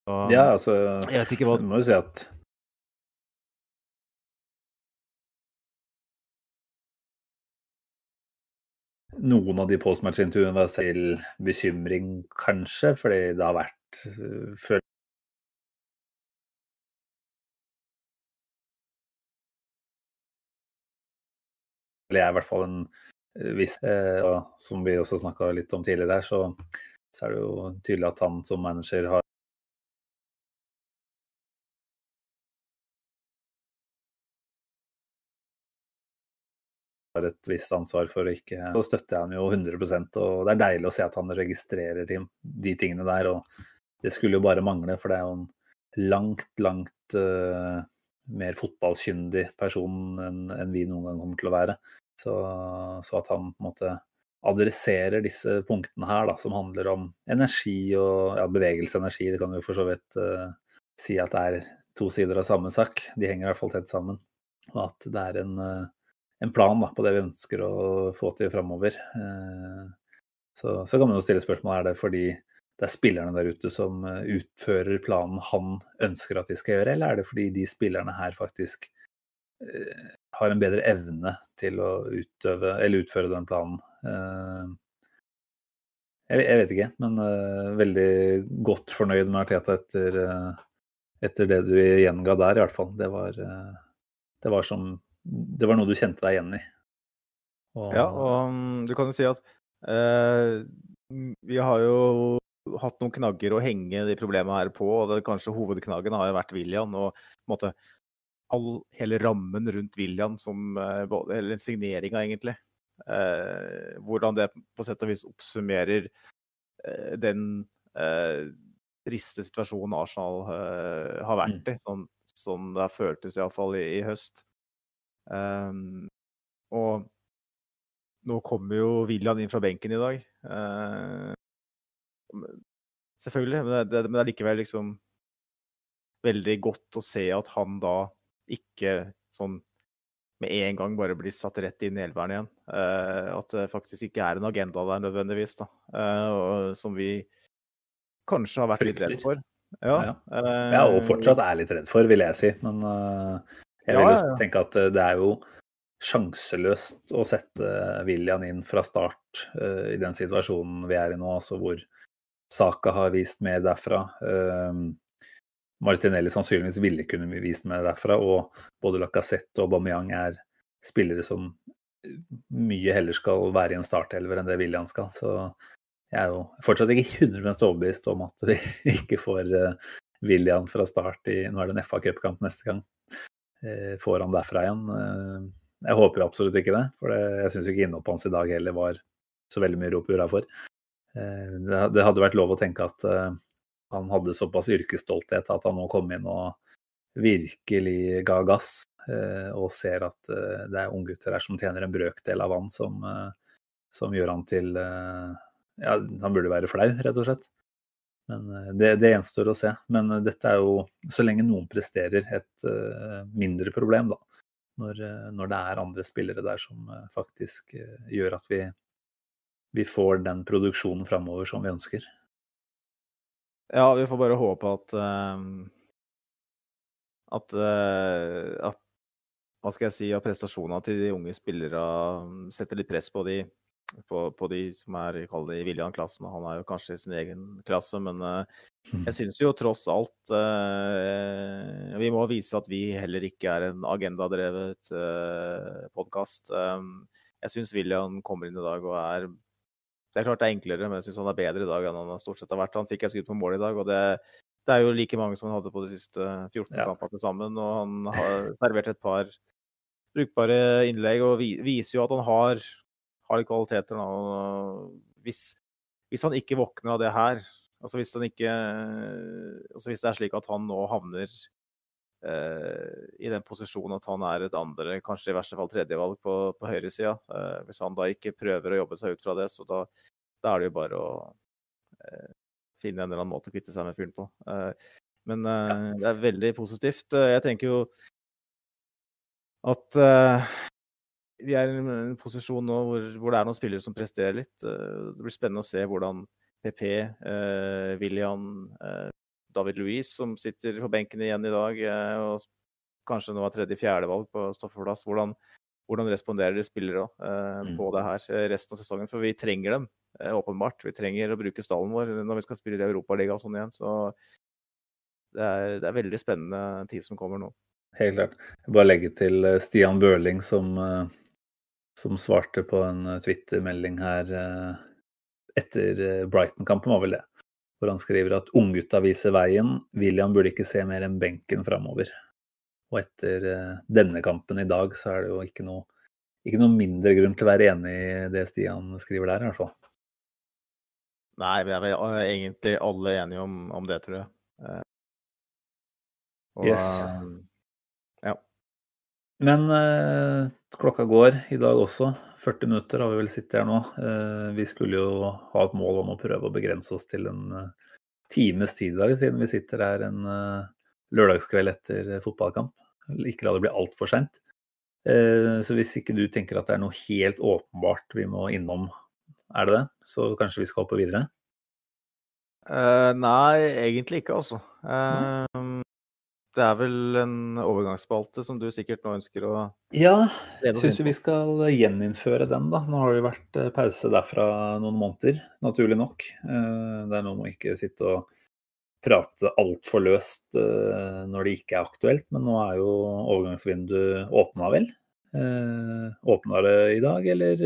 og,
Ja, altså
Jeg vet ikke hva
Du må jo si at Noen av de postmatch-intervjuene var selv bekymring, kanskje, fordi det har vært eh, Eller jeg er i hvert fall en eh, viss eh, Og som vi også snakka litt om tidligere her, så, så, er det jo tydelig at han som manager har et visst ansvar for å ikke Så støtter jeg han jo 100% og det er deilig å se at han registrerer de, de tingene der. Og det skulle jo bare mangle, for det er jo en langt, langt uh, mer fotballkyndig person enn en vi noen gang kommer til å være. Så, så, at han på en måte adresserer disse punktene her, da, som handler om energi og ja, bevegelseenergi. Det kan vi for så vidt uh, si at det er to sider av samme sak. De henger i hvert fall tett sammen. Og at det er en, uh, en plan da, på det vi ønsker å få til framover. Uh, så, så, kan man jo stille spørsmål er det fordi det er spillerne der ute som utfører planen han ønsker at de skal gjøre, eller er det fordi de spillerne her faktisk har en bedre evne til å utøve, eller utføre den planen. Eh, jeg, vet ikke, men uh, veldig godt fornøyd med Arteta etter, uh, etter det du gjenga der, i hvert fall. Det var, det var, som, det var noe du kjente deg igjen i.
Og, ja, og um, du kan jo si at vi har jo hatt noen knagger å henge de problemene her på, og det, kanskje hovedknaggen har jo vært William. og på en måte all, hele rammen rundt William som eh, Eller signeringa, egentlig. Eh, hvordan det på sett og vis oppsummerer eh, den eh, triste situasjonen Arsenal eh, har vært mm. i, sånn, sånn det har føltes iallfall i, i høst. Um, og nå kommer jo William inn fra benken i dag. Selvfølgelig, men det, det, men det er likevel liksom veldig godt å se at han da ikke sånn med en gang bare blir satt rett inn i elveren igjen. Uh, at det faktisk ikke er en agenda der nødvendigvis, da. Uh, som vi kanskje har vært litt redd for.
Ja, ja. Uh, ja, og fortsatt er litt redd for, vil jeg si. Men jeg vil ja, tenke at det er jo sjanseløst å sette William inn fra start i den situasjonen vi er i nå, altså hvor Saka har vist mer derfra. Uh, Martinelli sannsynligvis ville kunne vist meg derfra. Og både Lacassette og Bamiang er spillere som mye heller skal være i en startelver enn det William skal. Så jeg er jo fortsatt ikke 100 overbevist om at vi ikke får eh, William fra start i Nå er det en FA Cup-kamp neste gang. Eh, får han derfra igjen? Eh, jeg håper jo absolutt ikke det, for jeg syns ikke innhoppet hans i dag heller var så veldig mye rop hurra for. Det hadde vært lov å tenke at han hadde såpass yrkesstolthet at han nå kom inn og virkelig ga gass. Eh, og ser at eh, det er unggutter her som tjener en brøkdel av han, som, eh, som gjør han til Ja, han burde være flau, rett og slett. Men det, det, gjenstår å se. Men dette er jo, så lenge noen presterer, et mindre problem, da. Når, når det er andre spillere der som faktisk gjør at vi vi får den produksjonen framover som vi ønsker.
Ja, vi får bare håpe at uh, at, uh, at hva skal jeg si, at prestasjonene til de unge spillere setter litt press på de, på, på de som er kall det i William-klassen. Han er jo kanskje i sin egen klasse, men uh, jeg syns jo tross alt Vi må vise at vi heller ikke er en agendadrevet uh, podkast. Um, jeg syns William kommer inn i dag og er det er klart det er enklere, men jeg syns han er bedre i dag enn han stort sett har vært. Han fikk et skudd på mål i dag, og det, det, er jo like mange som han hadde på de siste 14 ja. kampene sammen. Og han har servert et par brukbare innlegg og viser jo at han har, har litt kvaliteter. Hvis, hvis, han ikke våkner av det her, altså hvis, ikke, altså hvis det er slik at han nå havner i den posisjonen at han er et andre, kanskje i verste fall tredjevalg på, på høyresida. Eh, hvis han da ikke prøver å jobbe seg ut fra det, så da, da er det jo bare å eh, finne en eller annen måte å kvitte seg med fyren på. Eh, men eh, det er veldig positivt. Eh, jeg tenker jo at vi er i en posisjon nå hvor, hvor, det er noen spillere som presterer litt. det blir spennende å se hvordan PP, William, David Louise, som sitter på benken igjen i dag, eh, og kanskje nå er tredje-fjerdevalg på stoffeplass. Hvordan, hvordan responderer spillere eh, mm. på det her eh, resten av sesongen? For vi trenger dem, åpenbart. Vi trenger å bruke stallen vår når vi skal spille i Europaligaen og sånn igjen. Så det er, det er veldig spennende tid som kommer nå.
Helt klart. Jeg bare legge til Stian Børling som, som svarte på en Twitter-melding her etter Brighton-kampen, var vel det hvor han skriver at unggutta viser veien, William burde ikke se mer enn benken framover. Og etter uh, denne kampen i dag, så er det jo ikke noe, ikke noe, mindre grunn til å være enig i det Stian skriver der, i hvert fall.
Nei, vi er vel eh, egentlig alle enige om, om det, tror jeg. Uh,
og, yes. ja. Men klokka går i dag også. 40 minutter har vi vel sittet her nå. Eh, vi skulle jo ha et mål om å prøve å begrense oss til en eh, times tid i dag, siden vi sitter her en eh, lørdagskveld etter fotballkamp. Ikke la det bli altfor seint. Så hvis ikke du tenker at det er noe helt åpenbart vi må innom, er det det? Så kanskje vi skal hoppe videre?
Uh, nei, egentlig ikke, altså. Uh, det er vel en overgangsspalte som du sikkert nå ønsker å
Ja, jeg syns vi skal gjeninnføre den, da. Nå har det vært eh, pause derfra noen måneder, naturlig nok. Eh, det er noe med å ikke sitte og prate altfor løst eh, når det ikke er aktuelt, men nå er jo overgangsvinduet åpna, vel? Åpna det i dag, eller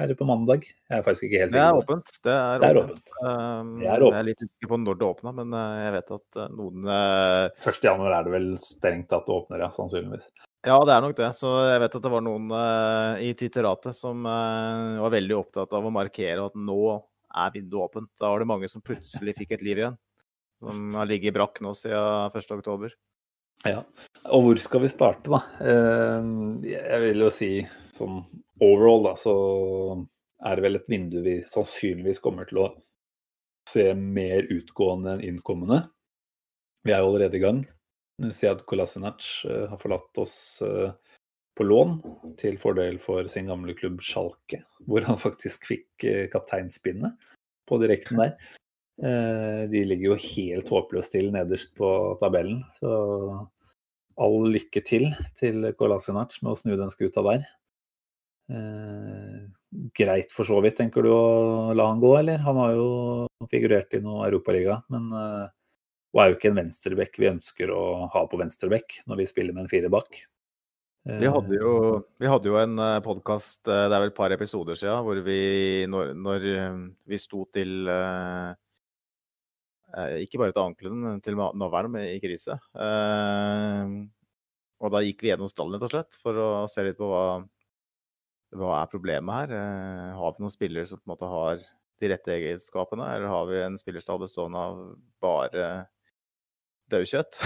er det på mandag? Jeg er faktisk ikke helt
sikker. Det er åpent. Det er,
det er
åpent. åpent. det er åpent. Jeg er litt usikker på når det åpna, men uh, jeg vet at uh, noen uh...
1.1 er det vel strengt tatt det åpner, ja. Sannsynligvis.
Ja, det er nok det. Så jeg vet at det var noen i Twitteratet som var veldig opptatt av å markere at nå er vinduet åpent. Da var det mange som plutselig fikk et liv igjen. Som har ligget brakk nå siden 1.10.
Ja, og hvor skal vi starte, da? Uh, jeg vil jo si sånn overall, da, så er det vel et vindu vi sannsynligvis kommer til å se mer utgående enn innkommende. Vi er jo allerede i gang. Siad Kolasinac uh, har forlatt oss uh, på lån til fordel for sin gamle klubb Schalke, hvor han faktisk fikk uh, kapteinspinnet på direkten der. De ligger jo helt håpløst til nederst på tabellen, så all lykke til til Kolasinac med å snu den skuta der. Eh, greit for så vidt, tenker du å la han gå, eller? Han har jo figurert i noe Europaliga, men eh, og er jo ikke en venstrebekk vi ønsker å ha på venstrebekk når vi spiller med en firerbakk.
Vi hadde jo, vi hadde jo en eh, podkast, det er vel et par episoder siden, hvor vi når, når vi sto til eh, Ikke bare til ankelen, men til navlen i krise. Eh, og da gikk vi gjennom stallen, rett og slett, for å se litt på hva hva er problemet her? Eh, har vi noen spillere som på en måte har de rette egenskapene, eller har vi en spillerstall bestående av bare daukjøtt?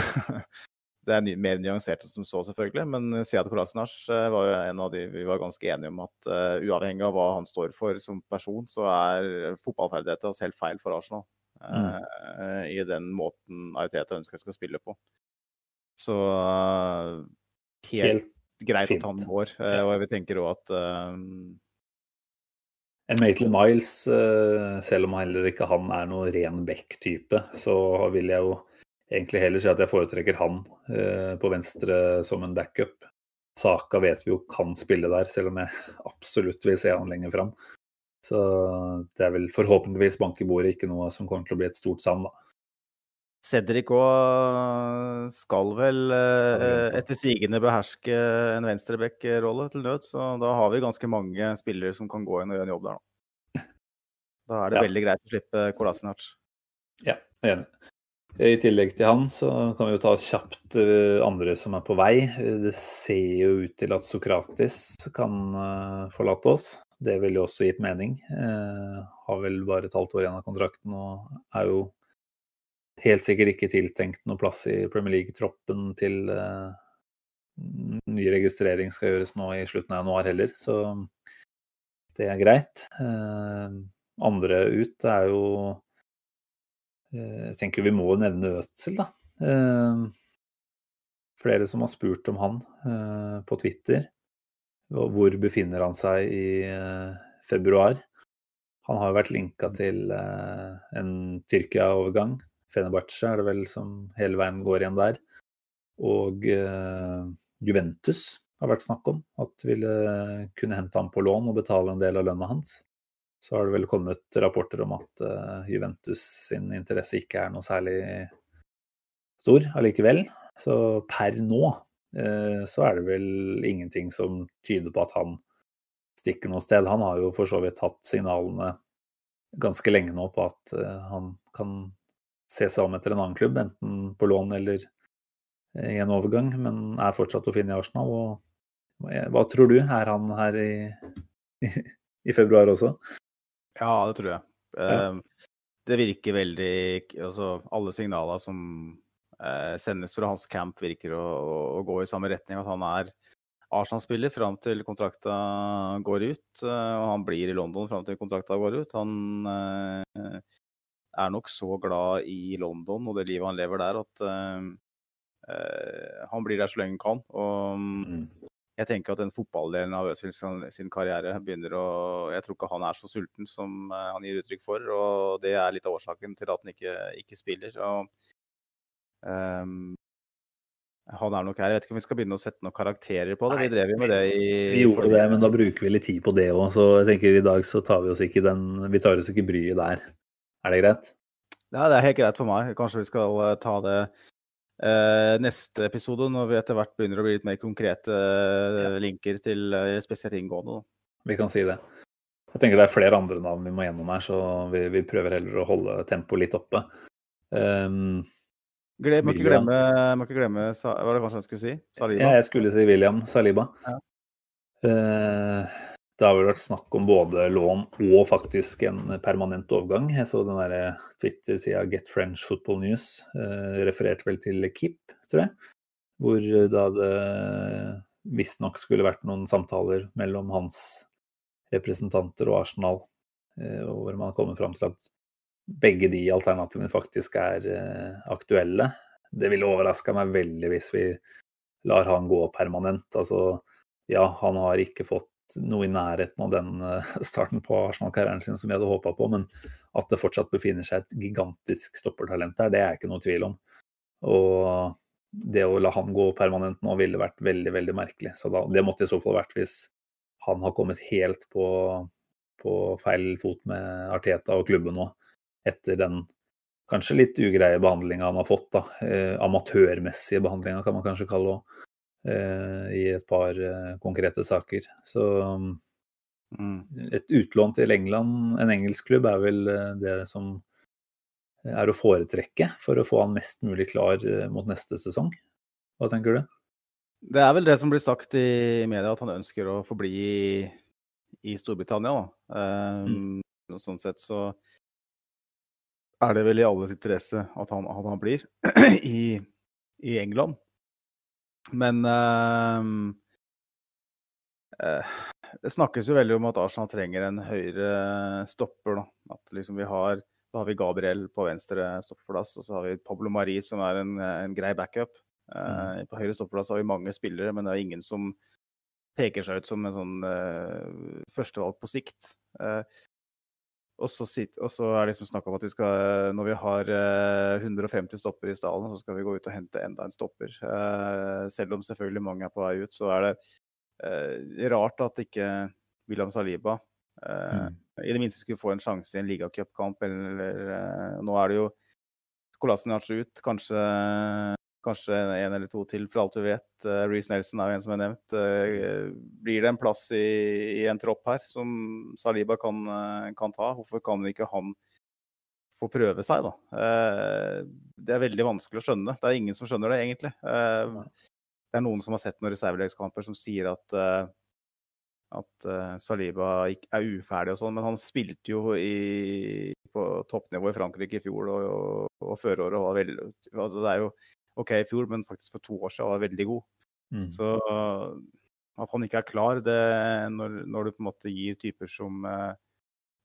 det er mer nyansert som så, selvfølgelig, men Sead Kolasinac eh, var jo en av de vi var ganske enige om at uh, uavhengig av hva han står for som person, så er fotballferdigheter hans helt feil for Arsenal. Uh, mm. I den måten Ariteta ønsker skal spille på. Så uh, helt, helt greit Fint. at han går. Og jeg vil tenker òg at um...
En Maitland Miles, eh, selv om heller ikke han er noen ren back-type, så vil jeg jo egentlig heller si at jeg foretrekker han eh, på venstre som en backup. Saka vet vi jo kan spille der, selv om jeg absolutt vil se han lenger fram. Så det er vel forhåpentligvis bank i bordet ikke noe som kommer til å bli et stort savn, da.
Cedric òg skal vel eh, etter sigende beherske en venstreback-rolle til nød, så da har vi ganske mange spillere som kan gå inn og gjøre en jobb der nå. Da er det
Ja.
veldig greit å slippe Kolasinac.
Ja, enig. I tillegg til han så kan vi jo ta kjapt eh, andre som er på vei. Det ser jo ut til at Sokratis kan eh, forlate oss. Det ville jo også gitt mening. Eh, har vel bare et halvt år igjen av kontrakten og er jo helt sikkert ikke tiltenkt noe plass i Premier League-troppen til uh, ny registrering skal gjøres nå i slutten av januar heller, så det er greit. Uh, andre ut er jo uh, Jeg tenker vi må nevne Ødsel, da. Flere som har spurt om han på Twitter. Hvor befinner han seg i februar? Han har jo vært linka til en Tyrkia-overgang. Fenerbahçe er det vel som hele veien går igjen der. Og eh, Juventus har vært snakk om at ville kunne hente ham på lån og betale en del av lønna hans. Så har det vel kommet rapporter om at eh, Juventus sin interesse ikke er noe særlig stor allikevel. Så per nå eh, så er det vel ingenting som tyder på at han stikker noe sted. Han har jo for så vidt hatt signalene ganske lenge nå på at eh, han kan se seg om etter en annen klubb, enten på lån eller eh, i en overgang, men er fortsatt å finne i Arsenal. Og hva- tror du? Er han her i, i, i februar også?
Ja, det tror jeg.
Ja.
Eh, Det virker veldig Altså, alle signaler som eh, sendes fra hans camp, virker å, å, gå i samme retning. At han er Arsenal-spiller fram til kontrakta går ut. eh, og han blir i London fram til kontrakta går ut. Han er nok så glad i London og det livet han lever der, at eh, eh, han blir der så lenge han kan. Og jeg tenker at den fotballdelen av Øzil sin, sin karriere begynner å Jeg tror ikke han er så sulten som eh, han gir uttrykk for, og det er litt av årsaken til at han ikke, ikke spiller. Og, um, han er nok her. Jeg vet ikke om vi skal begynne å sette noen karakterer på det. Vi drev jo med det i
Vi gjorde det, men da bruker vi litt tid på det òg. Så jeg tenker i dag så tar vi oss ikke den Vi tar oss ikke bryet der. Er det greit?
Ja, det er helt greit for meg. Kanskje vi skal eh, ta det eh, neste episode, når vi etter hvert begynner å bli litt mer konkrete eh, linker til eh, spesielt inngående. Da.
Vi kan si det. Jeg tenker det er flere andre navn vi må gjennom her, så vi, vi prøver heller å holde tempoet litt oppe. Um,
Glem, må, ikke glemme, må ikke glemme Hva var det kanskje jeg skulle si? Saliba?
jeg skulle si William Saliba.
Ja.
Eh, det har vel vært snakk om både lån og faktisk en permanent overgang. Jeg så den der Twitter-sida Get French Football News eh, refererte vel til Kip, tror jeg. Hvor da det visstnok skulle vært noen samtaler mellom hans representanter og Arsenal, eh, og hvor man har kommet fram til at begge de alternativene faktisk er eh, aktuelle. Det ville overraska meg veldig hvis vi lar han gå permanent. Altså, ja, han har ikke fått noe i nærheten av den eh, starten på Arsenal-karrieren sin som vi hadde håpa på, men at det fortsatt befinner seg et gigantisk stoppertalent der, det er jeg ikke noe tvil om. Og det å la han gå permanent nå ville vært veldig, veldig merkelig. Så da, det måtte i så fall vært hvis han har kommet helt på, på feil fot med Arteta og klubben nå, etter den kanskje litt ugreie behandlinga han har fått. da, eh, Amatørmessige behandlinga, kan man kanskje kalle det. Eh, I et par eh, konkrete saker. Så
Mm.
et utlån til England, en engelsk klubb, er vel eh, det som er å foretrekke for å få han mest mulig klar mot neste sesong. Hva tenker du?
Det er vel det som blir sagt i media, at han ønsker å forbli i, i Storbritannia. Um, og Sånn sett så er det vel i alles interesse at han, at han blir i, i England. Men ehm, eh, det snakkes jo veldig om at Arsenal trenger en høyere stopper. Da. At liksom vi har, da har vi Gabriel på venstre stoppeplass, og så har vi Pablo Mari som er en, en grei backup. Mm. På høyre stoppeplass har vi mange spillere, men det er ingen som peker seg ut som en sånn uh, førstevalg på sikt. Uh, og så, sitt, og så, er det liksom snakk om at vi skal, når vi har uh, 150 stopper i stallen, så skal vi gå ut og hente enda en stopper. selv om selvfølgelig mange er på vei ut, så er det rart at ikke William Saliba mm. i det minste skulle få en sjanse i en ligacupkamp. Eller, nå er det jo Kolasinac ut, kanskje kanskje en eller to til, for alt vi vet. Uh, Reece Nelson er jo en som er nevnt. Uh, blir det en plass i, i, en tropp her som Saliba kan, uh, kan, ta? Hvorfor kan ikke han få prøve seg, da? det er veldig vanskelig å skjønne. Det er ingen som skjønner det, egentlig. det er noen som har sett noen reservelegskamper som sier at at Saliba er uferdig og sånn, men han spilte jo i, på toppnivå i Frankrike i fjor og, og, og føråret. Og var veldig, altså det er jo OK i fjor, men faktisk for to år siden var veldig god. Mm. Så at han ikke er klar, det når, når, du på en måte gir typer som uh,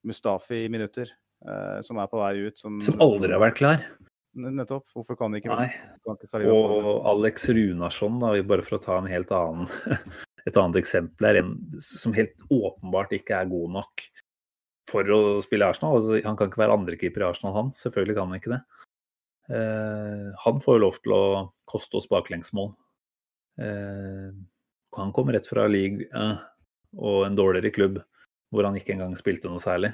Mustafi i minutter, uh, som er på vei ut Som,
som aldri har vært klar?
Nettopp. Hvorfor kan ikke.
Kan ikke Og Alex Runarsson, da, bare for å ta en helt annen, et annet eksempel, her, en som helt åpenbart ikke er god nok for å spille i Arsenal. Altså, han kan ikke være andrekeeper i Arsenal, han. Selvfølgelig kan han ikke det. Eh, han får jo lov til å koste oss baklengsmål. Eh, han kommer rett fra league eh, og en dårligere klubb hvor han ikke engang spilte noe særlig.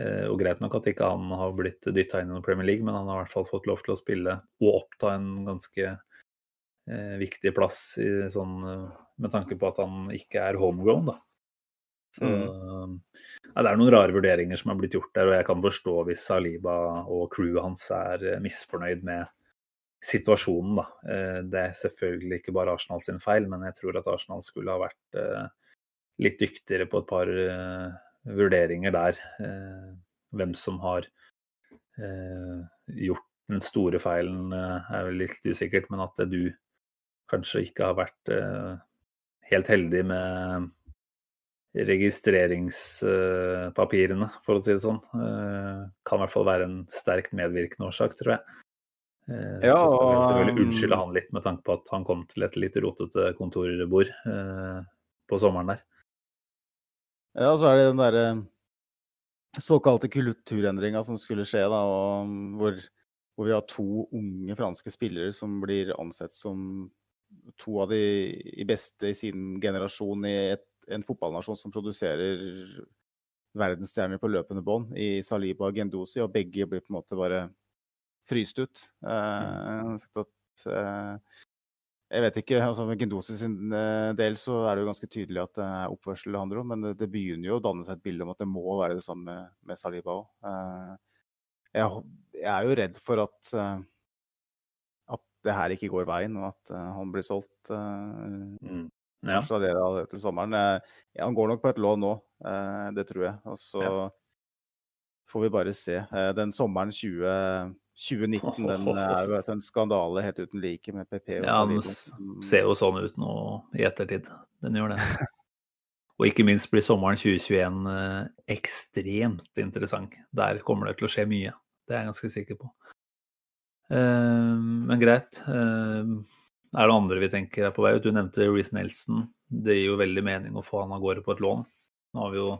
Og greit nok at ikke han har blitt dytta inn i Premier League, men han har i hvert fall fått lov til å spille og oppta en ganske viktig plass i, sånn, med tanke på at han ikke er homegrown. Da. Så, mm. ja, det er noen rare vurderinger som er blitt gjort der, og jeg kan forstå hvis Saliba og crewet hans er eh, misfornøyd med situasjonen. Da. Eh, det er selvfølgelig ikke bare Arsenal sin feil, men jeg tror at Arsenal skulle ha vært eh, litt dyktigere på et par vurderinger der. Hvem som har gjort den store feilen er vel litt usikkert, men at du kanskje ikke har vært helt heldig med registreringspapirene, for å si det sånn. Eh, kan i hvert fall være en sterkt medvirkende årsak, tror jeg. Eh, ja, så skal vi selvfølgelig unnskylde han litt med tanke på at han kom til et litt rotete kontorbord eh, på sommeren der.
Ja, så er det den derre såkalte kulturendringa som skulle skje, da, og hvor, hvor, vi har to unge franske spillere som blir ansett som to av de beste i sin generasjon i et en fotballnasjon som produserer verdensstjerner på løpende bånd i Saliba og Gendosi, og begge blir på en måte bare fryst ut. Uh, at, uh, jeg vet ikke, altså Med Gendosi sin uh, del så er det jo ganske tydelig at det er oppførsel det handler om, men det, det, begynner jo å danne seg et bilde om at det må være det samme med, med Saliba òg. Jeg, jeg, er jo redd for at, at det her ikke går veien, og at han blir solgt. Mm. Ja. Til sommeren. Eh, ja, han går nok på et lån nå, eh, det tror jeg. Og så ja. får vi bare se. Eh, den sommeren 20, 2019 den er jo en skandale helt uten like med PP. Og
ja, den ser jo sånn ut nå i ettertid. Den gjør det. Og ikke minst blir sommeren 2021 ekstremt interessant. Der kommer det til å skje mye. Det er jeg ganske sikker på. Men greit. Er det andre vi tenker er på vei ut? Du nevnte Reece Nelson. Det gir jo veldig mening å få han av gårde på et lån. Nå har vi jo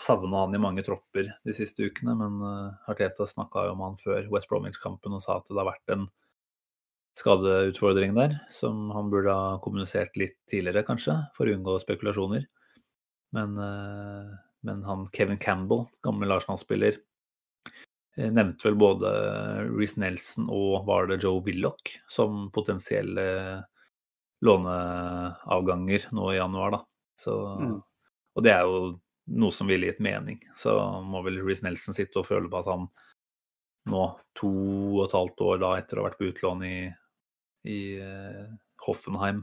savna han i mange tropper de siste ukene, men uh, Arteta snakka jo om han før West Bromwich-kampen og sa at det har vært en skadeutfordring der, som han burde ha kommunisert litt tidligere, kanskje, for å unngå spekulasjoner. Men, uh, men han Kevin Campbell, gammel Arsenal-spiller, Eh, nevnte vel både Reece Nelson og var det Joe Willoch som potensielle låneavganger nå i januar. Da. Så, mm. Og det er jo noe som ville gitt mening. Så må vel Reece Nelson sitte og føle på at han nå, to og et halvt år da etter å ha vært på utlån i, i uh, Hoffenheim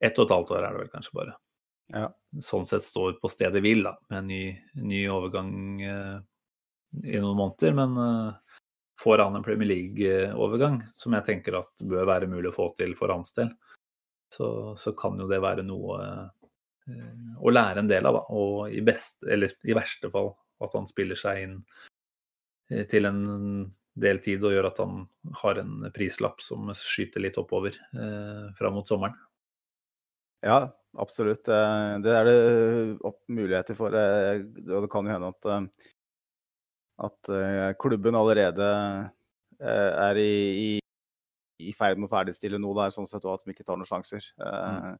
Ett og et halvt år er det vel kanskje bare. Ja. Sånn sett står på stedet hvil, da, med en ny, ny overgang uh, i noen måneder, men uh, får han en Premier League-overgang, som jeg tenker at bør være mulig å få til for hans del, så, så kan jo det være noe uh, å lære en del av. Da. Og i, best, eller, i verste fall at han spiller seg inn uh, til en del tid og gjør at han har en prislapp som skyter litt oppover fram mot sommeren.
Ja, absolutt. Eh, det er det muligheter for. eh, Og det kan jo hende at, eh, at eh, klubben allerede eh, er i, i, i ferd med å ferdigstille noe der, sånn sett, og at de ikke tar noen sjanser. Mm.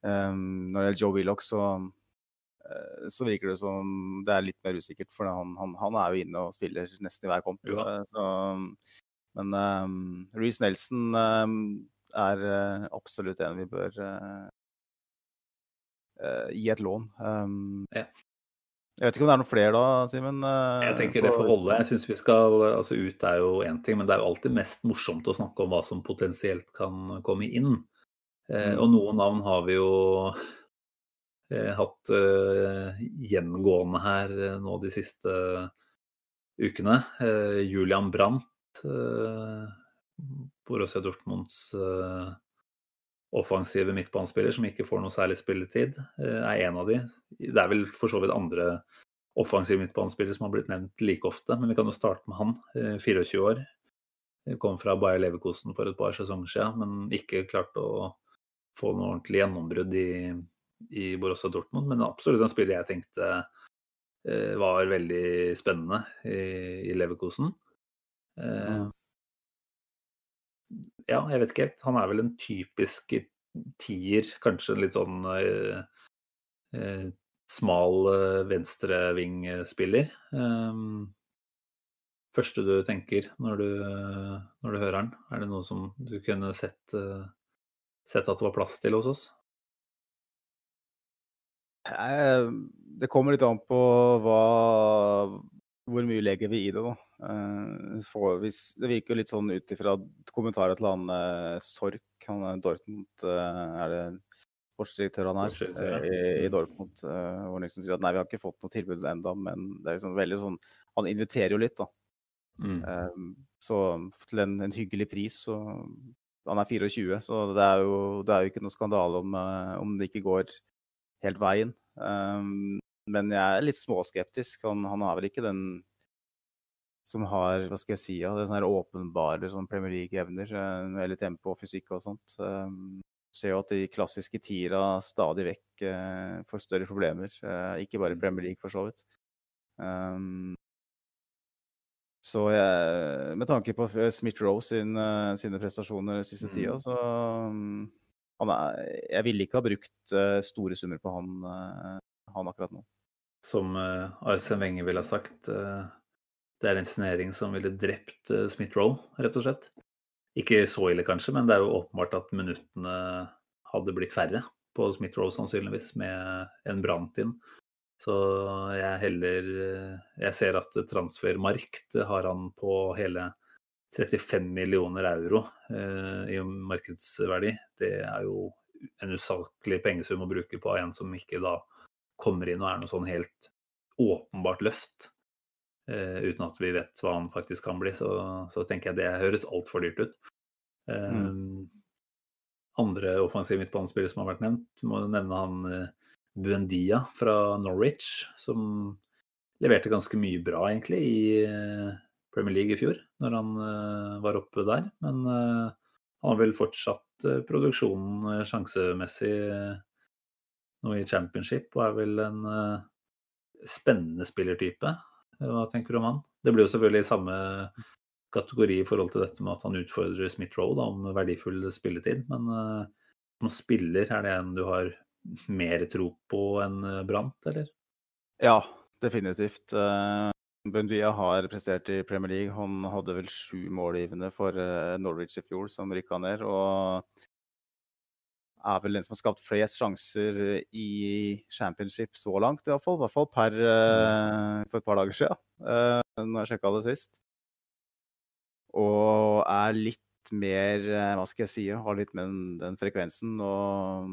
Um, Når det gjelder Joe Willoch, så, så virker det som det er litt mer usikkert. For han, han, han er jo inne og spiller nesten i hver kamp.
Ja.
men um, Reece Nelson um, er absolutt en vi bør uh, gi et lån. Um,
Ja.
Jeg vet ikke om det er noen flere da, Simen? eh,
Jeg tenker det får holde. Jeg synes vi skal, altså Ut er jo én ting, men det er jo alltid mest morsomt å snakke om hva som potensielt kan komme inn. Eh,
Mm.
og noen navn har vi jo eh, hatt gjengående her nå de siste ukene. Julian Brandt, Borussia Dortmunds offensive midtbanespiller som ikke får noe særlig spilletid, eh, er en av de. Det er vel for så vidt andre offensive midtbanespillere som har blitt nevnt like ofte, men vi kan jo starte med han. eh, 24 år. Eh, Kom fra Bayer Leverkosen for et par sesonger siden, men ikke klarte å få noe ordentlig gjennombrudd i, i Borussia Dortmund. Men absolutt en spiller jeg tenkte eh, var veldig spennende i, i Leverkosen. Eh, ja, jeg vet ikke helt. Han er vel en typisk tier, kanskje en litt sånn eh, eh, smal eh, venstrevingspiller. Um, første du tenker når du, når du hører den? Er det noe som du kunne sett, eh, sett at det var plass til hos oss?
Eh, Det kommer litt an på hva, hvor mye legger vi i det, da. Eh, hvis, det virker jo litt sånn ut ifra kommentarer til han eh, Sork, han er Dortmund eh, Er det sportsdirektør han er
Sportsdirektør, ja.
i, i Dortmund? eh, Hvor han liksom sier at nei, vi har ikke fått noe tilbud ennå, men det er liksom veldig sånn Han inviterer jo litt, da.
Mm.
Så til en, en hyggelig pris, så Han er 24, så det er jo, det er jo ikke noe skandale om, om det ikke går helt veien. Um, men jeg er litt småskeptisk. Han, han har vel ikke den som har, hva skal jeg si, ja, det sånne åpenbare sånn Premier League-evner, eh, eller tempo og fysikk og sånt. Um, ser jo at de klassiske tiera stadig vekk eh, får større problemer. eh, ikke bare i Premier League, for så vidt. Um, så jeg, med tanke på Smith-Roe sin, uh, sine prestasjoner siste
Mm.
tida, så um, han er, jeg ville ikke ha brukt store summer på han, han akkurat nå.
Som uh, Arsen Wenger ville ha sagt, eh, det er en signering som ville drept uh, Smith-Roll, rett og slett. Ikke så ille kanskje, men det er jo åpenbart at minuttene hadde blitt færre på Smith-Roll sannsynligvis, med en Brant inn. Så jeg heller eh, Jeg ser at transfermarkt har han på hele 35 millioner euro eh, i markedsverdi. Det er jo en usaklig pengesum å bruke på en som ikke da kommer inn og er noe sånn helt åpenbart løft. Eh, uten at vi vet hva han faktisk kan bli, så, så tenker jeg det høres altfor dyrt ut. Eh, Andre offensive midtbanespillere som har vært nevnt, du må nevne han eh, Buendia fra Norwich, som leverte ganske mye bra egentlig i Premier League i fjor, når han var oppe der. Men han har vel fortsatt produksjonen sjansemessig nå i championship, og er vel en eh, spennende spillertype. Hva tenker du om han? Det blir jo selvfølgelig i samme kategori i forhold til dette med at han utfordrer Smith-Roe da, om verdifull spilletid. Men uh, som spiller, er det en du har mer tro på enn Brant, eller?
Ja, definitivt. Uh, Bundia har prestert i Premier League. Han hadde vel sju målgivende for uh, Norwich i fjor, som rykka ned. Og er vel den som har skapt flest sjanser i championship så langt, iallfall. I hvert fall per, uh, for et par dager siden, uh, når jeg sjekka det sist. Og er litt mer eh, Hva skal jeg si? Har litt med den, den frekvensen. Og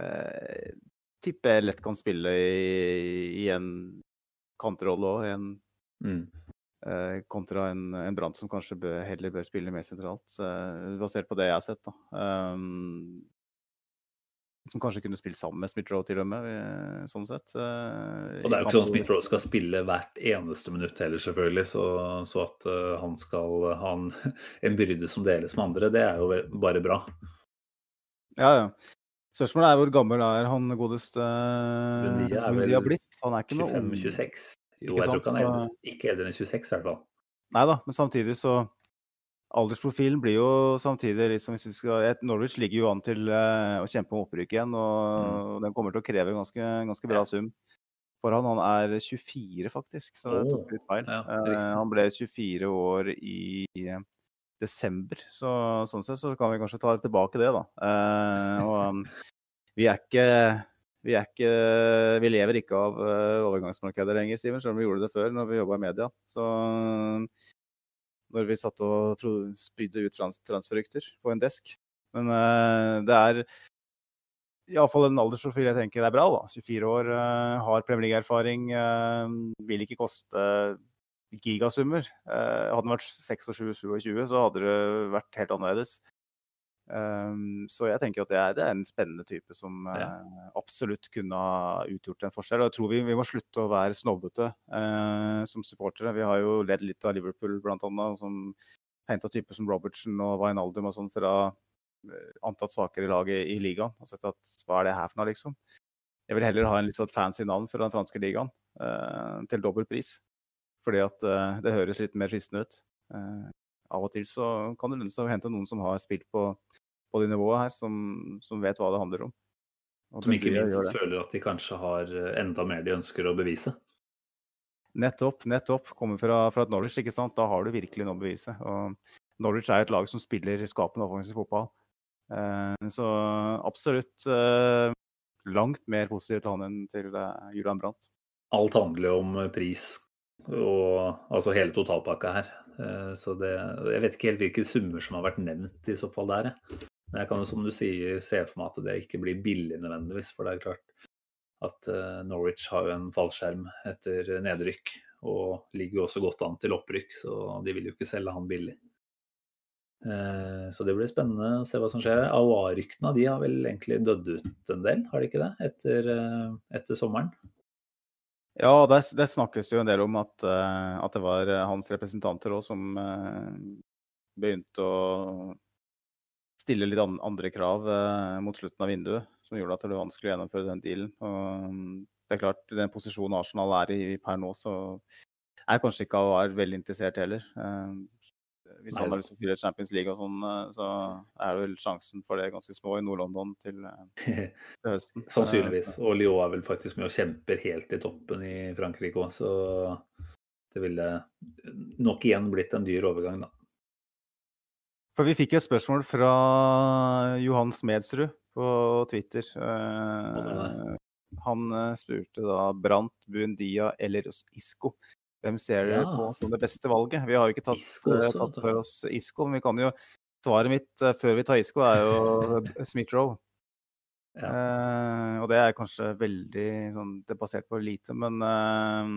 uh, tipper jeg lett kan spille i, i en kantrolle òg, en
Mm.
Eh, kontra en, en Brann som kanskje bør, heller bør spille mer sentralt, basert på det jeg har sett. da. Um, som kanskje kunne spilt sammen med Smith-Roe til og med, eh, sånn sett. eh,
Og det er jo ikke sånn Smith-Roe skal spille hvert eneste minutt heller, selvfølgelig. Så, så at han skal ha en, en byrde som deles med andre, det er jo bare bra.
Ja, ja. Spørsmålet er hvor gammel er han godeste
Bundia er vel
blitt? Han er ikke
25-26. Jo, jeg tror ikke han er eldre, ikke eldre enn 26 i hvert fall.
Nei da, men samtidig så Aldersprofilen blir jo samtidig liksom skal, et- Norwich ligger jo an til eh, å kjempe om opprykk igjen, og den kommer til å kreve ganske, ganske bra sum. For han, han er 24, faktisk, så det tok litt feil.
ja,
Eh, han ble 24 år i desember, så sånn sett så kan vi kanskje ta tilbake det, da. Eh, og um, vi er ikke vi, ikke, vi lever ikke av uh, overgangsmarkedet lenger, Simen, selv om vi gjorde det før når vi jobba i media. Så når vi satt og spydde ut trans transferrykter på en desk. Men eh, det er iallfall en aldersprofil jeg tenker er bra. da. 24 år, eh, har Premier League-erfaring, eh, vil ikke koste gigasummer. Eh, hadde den vært 26-27, så hadde det vært helt annerledes. Um, så jeg tenker at det er, det er en spennende type som eh, absolutt kunne ha utgjort en forskjell. Og jeg tror vi, vi må slutte å være snobbete uh, som supportere. Vi har jo ledd litt av Liverpool blant annet, som henta typer som Robertson og Wijnaldum og sånn fra eh, antatt svakere lag i, i ligaen. Og sett at hva er det her for noe, liksom? Jeg vil heller ha en litt sånn fancy navn fra den franske ligaen uh, til dobbel pris. Fordi at det høres litt mer fristende ut. Av og til så kan det lønne seg å hente noen som har spilt på, på det nivået her, som, som vet hva det handler om. Og
Som ikke minst føler at de kanskje har eh, enda mer de ønsker å bevise.
Nettopp, nettopp. Kommer fra, fra et Norwich, ikke sant. Da har du virkelig noe å bevise. Og Norwich er et lag som spiller skapende offensiv fotball. Eh, så absolutt eh, langt mer positivt til han enn til eh, Julian Brandt.
Alt handler jo om pris og altså hele totalpakka her. Eh, Så det, jeg vet ikke helt hvilke summer som har vært nevnt i så fall der. Men jeg kan jo som du sier se for meg at det ikke blir billig nødvendigvis. For det er klart at eh, Norwich har jo en fallskjerm etter nedrykk. Og ligger jo også godt an til opprykk, så de vil jo ikke selge han billig. Eh, Så det blir spennende å se hva som skjer. AOA-ryktene de har vel egentlig dødd ut en del, har de ikke det? Etter, etter sommeren.
Ja, det, det snakkes jo en del om at, uh, at det var eh, hans representanter òg som uh, begynte å stille litt an andre krav uh, mot slutten av vinduet, som gjorde at det ble vanskelig å gjennomføre den dealen. Og um, det er klart, den posisjonen Arsenal er i per nå, så er kanskje ikke AOR veldig interessert heller. Eh, hvis
Nei han
har lyst til å spille Champions League og sånn, eh, så er vel sjansen for det ganske små i Nord-London til, eh, til høsten.
Sannsynligvis. Og Lyon er vel faktisk med og kjemper helt i toppen i Frankrike òg, så det ville nok igjen blitt en dyr overgang, da.
For vi fikk jo et spørsmål fra Johan Smedsrud på Twitter. Eh, han eh, spurte da Brant, Buendia eller Isco. Hvem ser dere
Ja.
på som det beste valget? Vi har jo ikke tatt, eh,
også,
tatt for oss Isco, men vi kan jo Svaret mitt eh, før vi tar Isco, er jo Smith-Roe.
Ja.
Eh, og det er kanskje veldig sånn, det er basert på lite, men eh,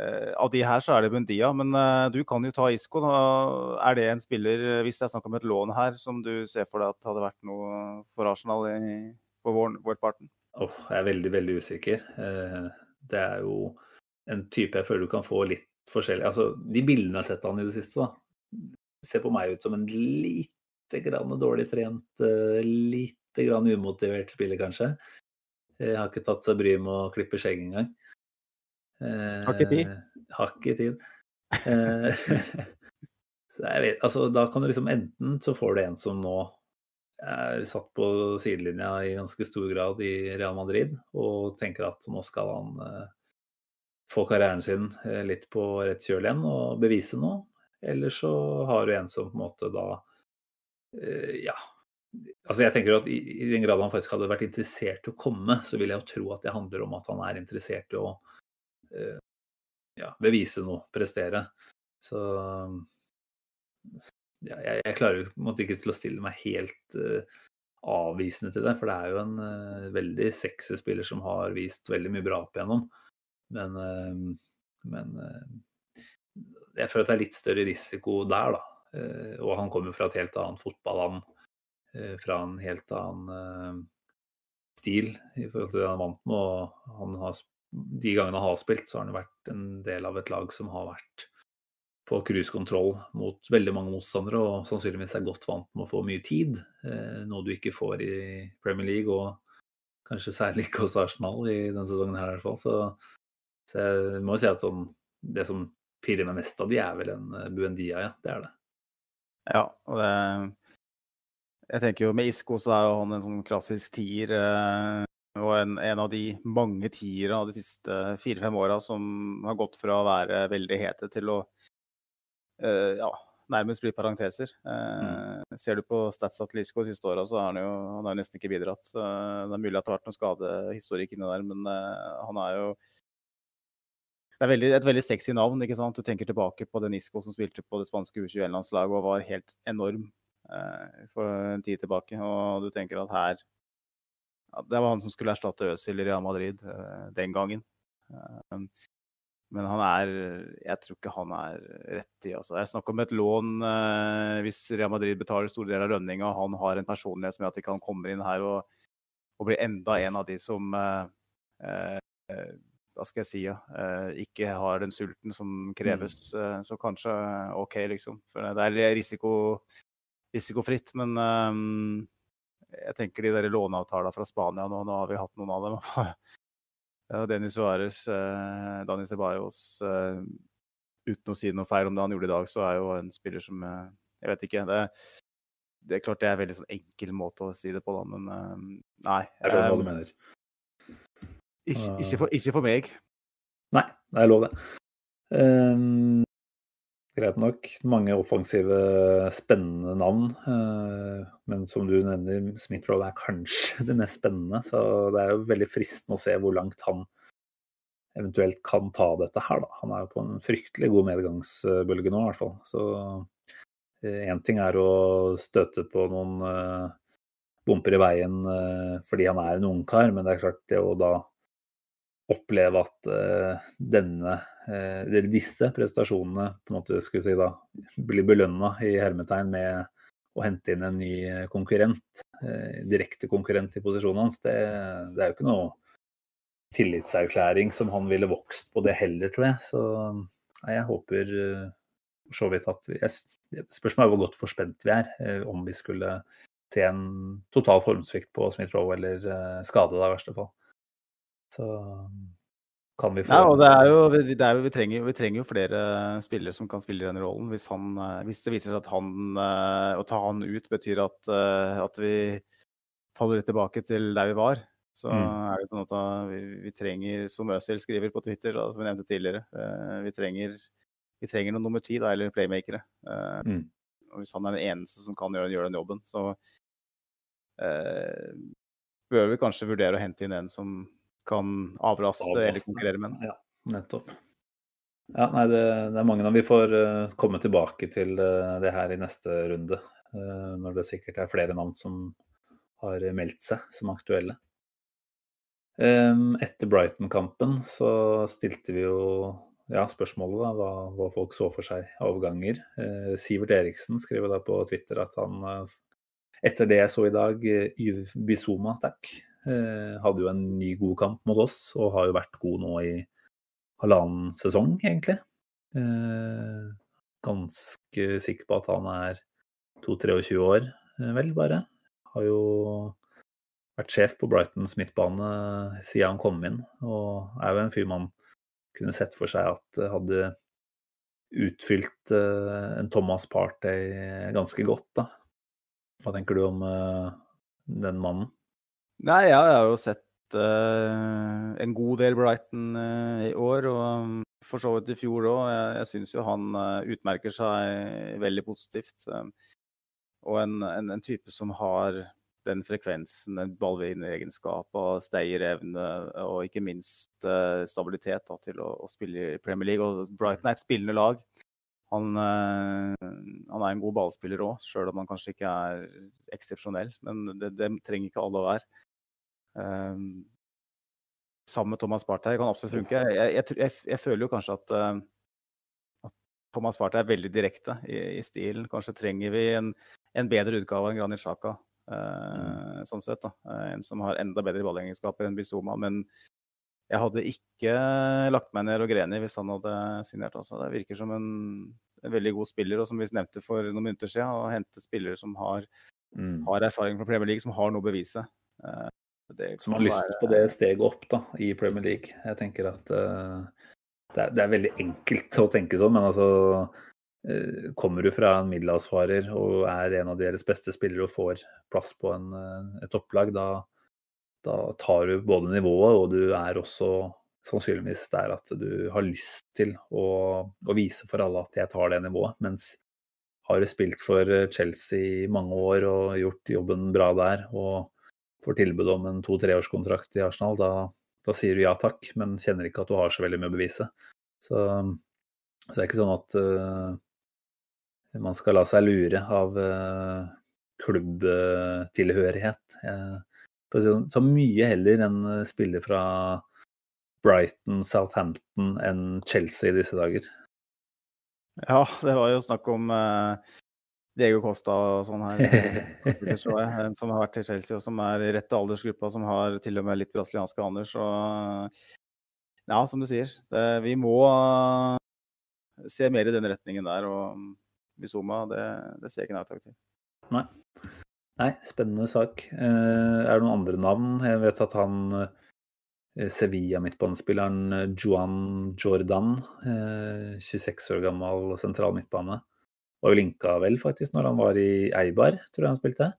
eh, av de her så er det Bundia. Men du kan jo ta Isco. Da. Er det en spiller, hvis det er snakk om et lån her, som du ser for deg at hadde vært noe for Arsenal i, på vår, vår
oh, jeg er veldig, veldig usikker. Eh, Det er jo en type jeg føler du kan få litt forskjellig Altså, de bildene jeg har sett av han i det siste, da, ser på meg ut som en lite grann dårlig trent, eh, lite grann umotivert spiller, kanskje. Jeg har ikke tatt seg bryet med å klippe skjegg engang. Eh,
Har ikke tid.
Har ikke tid. Eh, så jeg vet, altså, da kan du liksom enten så får du en som nå er satt på sidelinja i ganske stor grad i Real Madrid og tenker at nå skal han eh, få karrieren sin eh, litt på rett kjøl igjen og bevise noe. Eller så har du en som på en måte da eh, Ja. Altså jeg tenker at i, I den grad han faktisk hadde vært interessert i å komme, så vil jeg jo tro at det handler om at han er interessert i å eh, ja, bevise noe, prestere. Så ja, jeg, jeg klarer jo på en måte ikke til å stille meg helt uh, avvisende til det, for det er jo en uh, veldig sexy spiller som har vist veldig mye bra opp igjennom. Men, eh, men eh, jeg føler at det er litt større risiko der, da. Eh, og han kommer fra et helt annet fotballand, fra en helt annen stil i forhold til det han er vant med. Og han har, de gangene han har spilt, så har han vært en del av et lag som har vært på cruisekontroll mot veldig mange motstandere og sannsynligvis er godt vant med å få mye tid. Noe du ikke får i Premier League, og kanskje særlig ikke hos Arsenal i denne sesongen her i hvert fall. Så, så jeg må jo si at sånn, det som pirrer meg mest av de, er vel en eh, Buendia, ja. Det er det.
Ja, og det Jeg tenker jo med Isco så er jo han en sånn klassisk tier. Eh, og en, en, av de mange tiere av de siste fire-fem åra som har gått fra å være veldig hete til å uh, ja, nærmest bli parenteser. Mm. Ser du på statsa til Isco de siste åra, så har han jo han har nesten ikke bidratt. Det er mulig at det har vært noen skadehistorikk inni der, men han er jo det er veldig, et veldig sexy navn. ikke sant? Du tenker tilbake på den Isco som spilte på det spanske U21-landslaget og var helt enorm eh, for en tid tilbake. Og du tenker at her ja, Det var han som skulle erstatte Øzil i Real Madrid eh, den gangen. Eh, men han er Jeg tror ikke han er rett i altså. Det er snakk om et lån eh, hvis Real Madrid betaler store deler av lønninga. Han har en personlighet som gjør at de kan komme inn her og, og bli enda en av de som eh, eh, hva skal jeg si, ja, eh, ikke har den sulten som kreves. Mm. Så kanskje OK, liksom. For det er risiko, risikofritt. Men um, jeg tenker de der låneavtalene fra Spania nå, nå har vi hatt noen av dem. ja, Denis Suárez, eh, Dani Ceballos eh, Uten å si noe feil om det han gjorde i dag, så er jo en spiller som eh, Jeg vet ikke. Det, det, er klart det er en veldig sånn enkel måte å si det på, da, men nei.
Jeg skjønner hva du mener.
Ikke, ikke, for, ikke for meg.
Nei, det er lov, det. Um, greit nok. Mange offensive, spennende navn. Uh, men som du nevner, Smith-Roll er kanskje det mest spennende. Så det er jo veldig fristende å se hvor langt han eventuelt kan ta dette her, da. Han er jo på en fryktelig god medgangsbølge nå, i hvert fall. Så én uh, ting er å støte på noen uh, bumper i veien fordi han er en ungkar, men det er klart det å da oppleve at uh, denne, uh, disse prestasjonene på en måte skulle si da, blir belønna i hermetegn med å hente inn en ny konkurrent, uh, direkte konkurrent i posisjonen hans, det, det, er jo ikke noe tillitserklæring som han ville vokst på det heller, tror jeg. Så nei, jeg håper for så vidt at vi Spørsmålet er hvor godt forspent vi er, om vi skulle se en total formsvikt på Smith-Roe eller skade, da, i verste fall. Så kan vi få
Ja, og det er jo, det er jo, vi, trenger, vi, trenger, jo flere spillere som kan spille den rollen. Hvis, han, eh, hvis det viser seg at han, eh, å ta han ut betyr at, eh, at vi faller litt tilbake til der vi var, så mm. er det sånn at vi, vi, trenger, som Øzil skriver på Twitter, da, som vi nevnte tidligere, vi trenger, vi trenger noen nummer ti, da, eller playmakere. Mm. Og hvis han er den eneste som kan gjøre, gjøre den jobben, så eh, bør vi kanskje vurdere å hente inn en som kan avlaste, avlaste. eller konkurrere med.
Ja, nettopp. Ja, nei, det, det, er mange av Vi får uh, komme tilbake til uh, det her i neste runde. Uh, når det sikkert er flere navn som har meldt seg som aktuelle. Um, etter Brighton-kampen så stilte vi jo ja, spørsmålet da, hva, hva, folk så for seg overganger. Sivert Eriksen skriver da på Twitter at han etter det jeg så i dag, Yves Bizuma, takk, hadde jo en ny god kamp mot oss, og har jo vært god nå i halvannen sesong, egentlig. Eh, ganske sikker på at han er 2-23 år, eh, vel, bare. Har jo vært sjef på Brightons midtbane siden han kom inn, og er jo en fyr man kunne sett for seg at hadde utfylt en Thomas Partey ganske godt, da. Hva tenker du om den mannen?
Nei, jeg har jo sett uh, en god del Brighton uh, i år, og um, for så vidt i fjor òg. Jeg, jeg syns jo han uh, utmerker seg veldig positivt. og en, en, en, type som har den frekvensen, den ballvinneregenskap og stayerevne og ikke minst stabilitet da, til å, å, spille i Premier League. Og Brighton er et spillende lag. Han, han er en god ballspiller òg, sjøl om han kanskje ikke er eksepsjonell. Men det, det trenger ikke alle å være. Um, sammen med Thomas Partey kan absolutt funke. Jeg, jeg, jeg, jeg føler jo kanskje at, uh, at Thomas Partey er veldig direkte i, i, stilen. Kanskje trenger vi en, en bedre utgave enn Granit Xhaka. Uh, sånn sett da. Uh, en som har enda bedre ballegenskaper enn Bizuma. Men jeg hadde ikke lagt meg ned og Greni hvis han hadde signert. Også. Det virker som en en veldig god spiller, og som vi nevnte for noen minutter siden, å hente spillere som har,
Mm.
har erfaring fra Premier League, som har noe å bevise.
Som har lyst
være-
på det steget opp da, i Premier League. Jeg tenker at uh, det, er, det er veldig enkelt å tenke sånn, men altså uh, Kommer du fra en middelhavsfarer og er en av deres beste spillere og får plass på en, uh, et opplag, da, da tar du både nivået og du er også sannsynligvis der at du har lyst til å, å vise for alle at jeg tar det nivået. Mens har du spilt for Chelsea i mange år og gjort jobben bra der, og får tilbud om en to-treårskontrakt i Arsenal, da, da sier du ja takk, men kjenner ikke at du har så veldig mye å bevise. Så, så det er ikke sånn at uh, man skal la seg lure av uh, klubbtilhørighet. Uh, så mye heller en eh, spiller fra Brighton, Southampton enn Chelsea i disse dager.
Ja, det var jo snakk om eh, Diego Costa og sånn her. eh, tror jeg, En som har vært til Chelsea, og som er i rette aldersgruppa, som har til og med litt brasilianske aner. Så ja, som du sier, det, vi må eh, se mer i den retningen der. Og Bizuma, det, det ser jeg ikke nei takk til.
Nei. Nei, spennende sak. Eh, er det noen andre navn? Jeg vet at han eh, Sevilla-midtbanespilleren eh, Juan Jordan, eh, 26 år gammel sentral midtbane, var jo linka vel faktisk når han var i Eibar, tror jeg han spilte.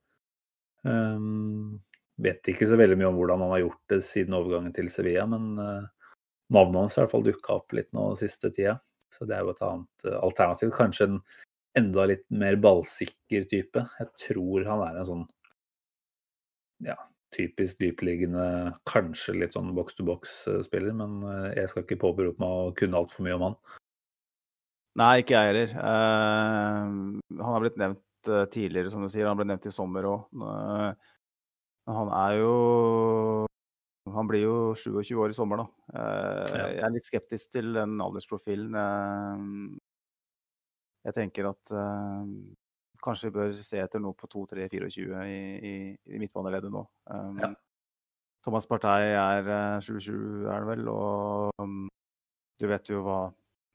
Um, vet ikke så veldig mye om hvordan han har gjort det siden overgangen til Sevilla, men uh, navnet hans har i dukka opp litt nå siste tida. Så det er jo et annet uh, alternativ. Kanskje en enda litt mer ballsikker type. Jeg tror han er en sånn ja, typisk dypliggende, kanskje litt sånn box to box-spiller, men eh, jeg skal ikke påberope meg å kunne altfor mye om han.
Nei, ikke jeg heller. Uh, han har blitt nevnt uh, tidligere, som du sier. Han ble nevnt i sommer òg. han er jo Han blir jo 27 år i sommer, da. Eh,
Ja.
Jeg er litt skeptisk til den aldersprofilen. Eh, jeg tenker at eh, kanskje vi bør se etter noe på 2-3-24 i, i, i midtbaneleddet nå. Um,
Ja.
Thomas Partey er eh, 27, er det vel, og um, du vet jo hva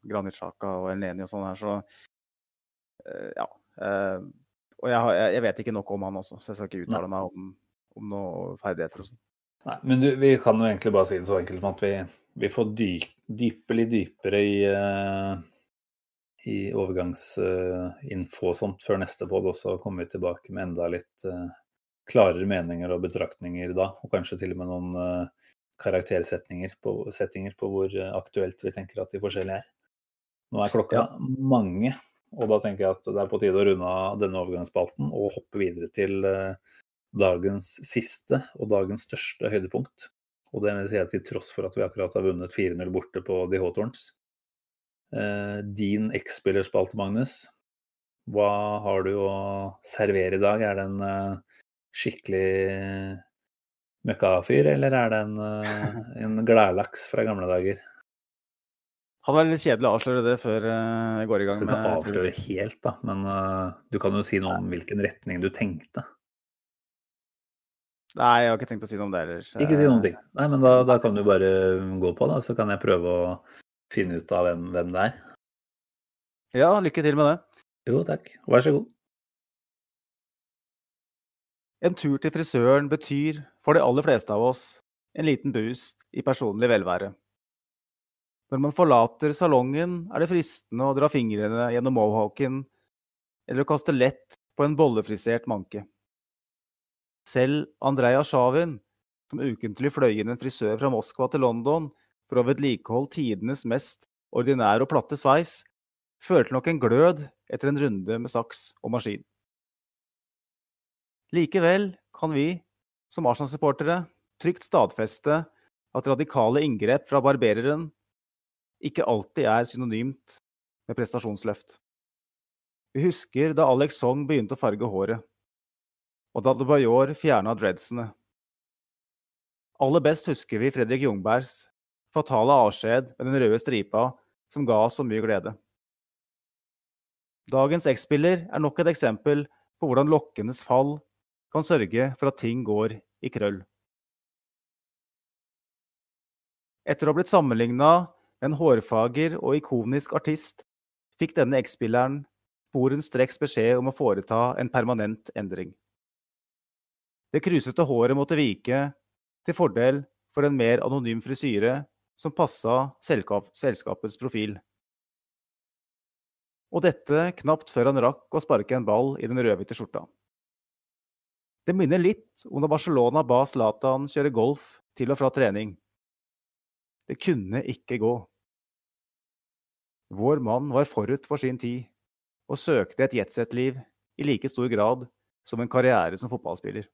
Granit Xhaka og Elneni og sånn her, så eh, ja. eh, og jeg, har, jeg, vet ikke nok om han også, så jeg skal ikke uttale meg om, om noe ferdigheter og sånn.
Nei, men du, vi kan jo egentlig bare si det så enkelt som at vi, vi får dyp, dype litt dypere i, uh, i overgangsinfo og sånt før neste pod, og så kommer vi tilbake med enda litt uh, klarere meninger og betraktninger da, og kanskje til og med noen karaktersetninger på, på hvor aktuelt vi tenker at de forskjellige er. Nå er klokka mange, og da tenker jeg at det er på tide å runde av denne overgangsspalten og hoppe videre til eh, dagens siste og dagens største høydepunkt. Og det vil si at til tross for at vi akkurat har vunnet 4-0 borte på The Hawthorns. Eh, din X-spillerspalte, Magnus. Hva har du å servere i dag? Er det en eh, skikkelig møkkafyr, eller er det en, en gladlaks fra gamle dager?
Hadde vært litt kjedelig å avsløre det før eh, jeg går i gang
Skal ikke
med
avsløre helt, da, men uh, du kan jo si noe om hvilken retning du tenkte.
Nei, jeg har ikke tenkt å si noe om det heller.
Ikke si noen ting. Nei, men da, da kan du bare gå på, da, så kan jeg prøve å finne ut av hvem, hvem det er.
Ja, lykke til med det.
Jo, takk. Vær så god.
En tur til frisøren betyr, for de aller fleste av oss, en liten boost i personlig velvære. Når man forlater salongen, er det fristende å dra fingrene gjennom mohawken eller å kaste lett på en bollefrisert manke. Selv Andreja Sjavin, som ukentlig fløy inn en frisør fra Moskva til London for å vedlikeholde tidenes mest ordinære og platte sveis, følte nok en glød etter en runde med saks og maskin. Likevel kan vi, som Arsenal-supportere, trygt stadfeste at radikale inngrep fra barbereren ikke alltid er synonymt med prestasjonsløft. Vi husker da Alex Song begynte å farge håret, og da Adebayor fjerna dreadsene. Aller best husker vi Fredrik Jungbergs fatale avskjed med den røde stripa som ga oss så mye glede. Dagens X-spiller er nok et eksempel på hvordan lokkenes fall kan sørge for at ting går i krøll. Etter å ha blitt sammenligna en hårfager og ikonisk artist, fikk denne X-spilleren sporenstreks beskjed om å foreta en permanent endring. Det krusete håret måtte vike til fordel for en mer anonym frisyre som passa selskapets profil. Og dette knapt før han rakk å sparke en ball i den rødhvite skjorta. Det minner litt om da Barcelona ba Zlatan kjøre golf til og fra trening. Det kunne ikke gå. Vår mann var forut for sin tid og søkte et jetset-liv i like stor grad som en karriere som fotballspiller.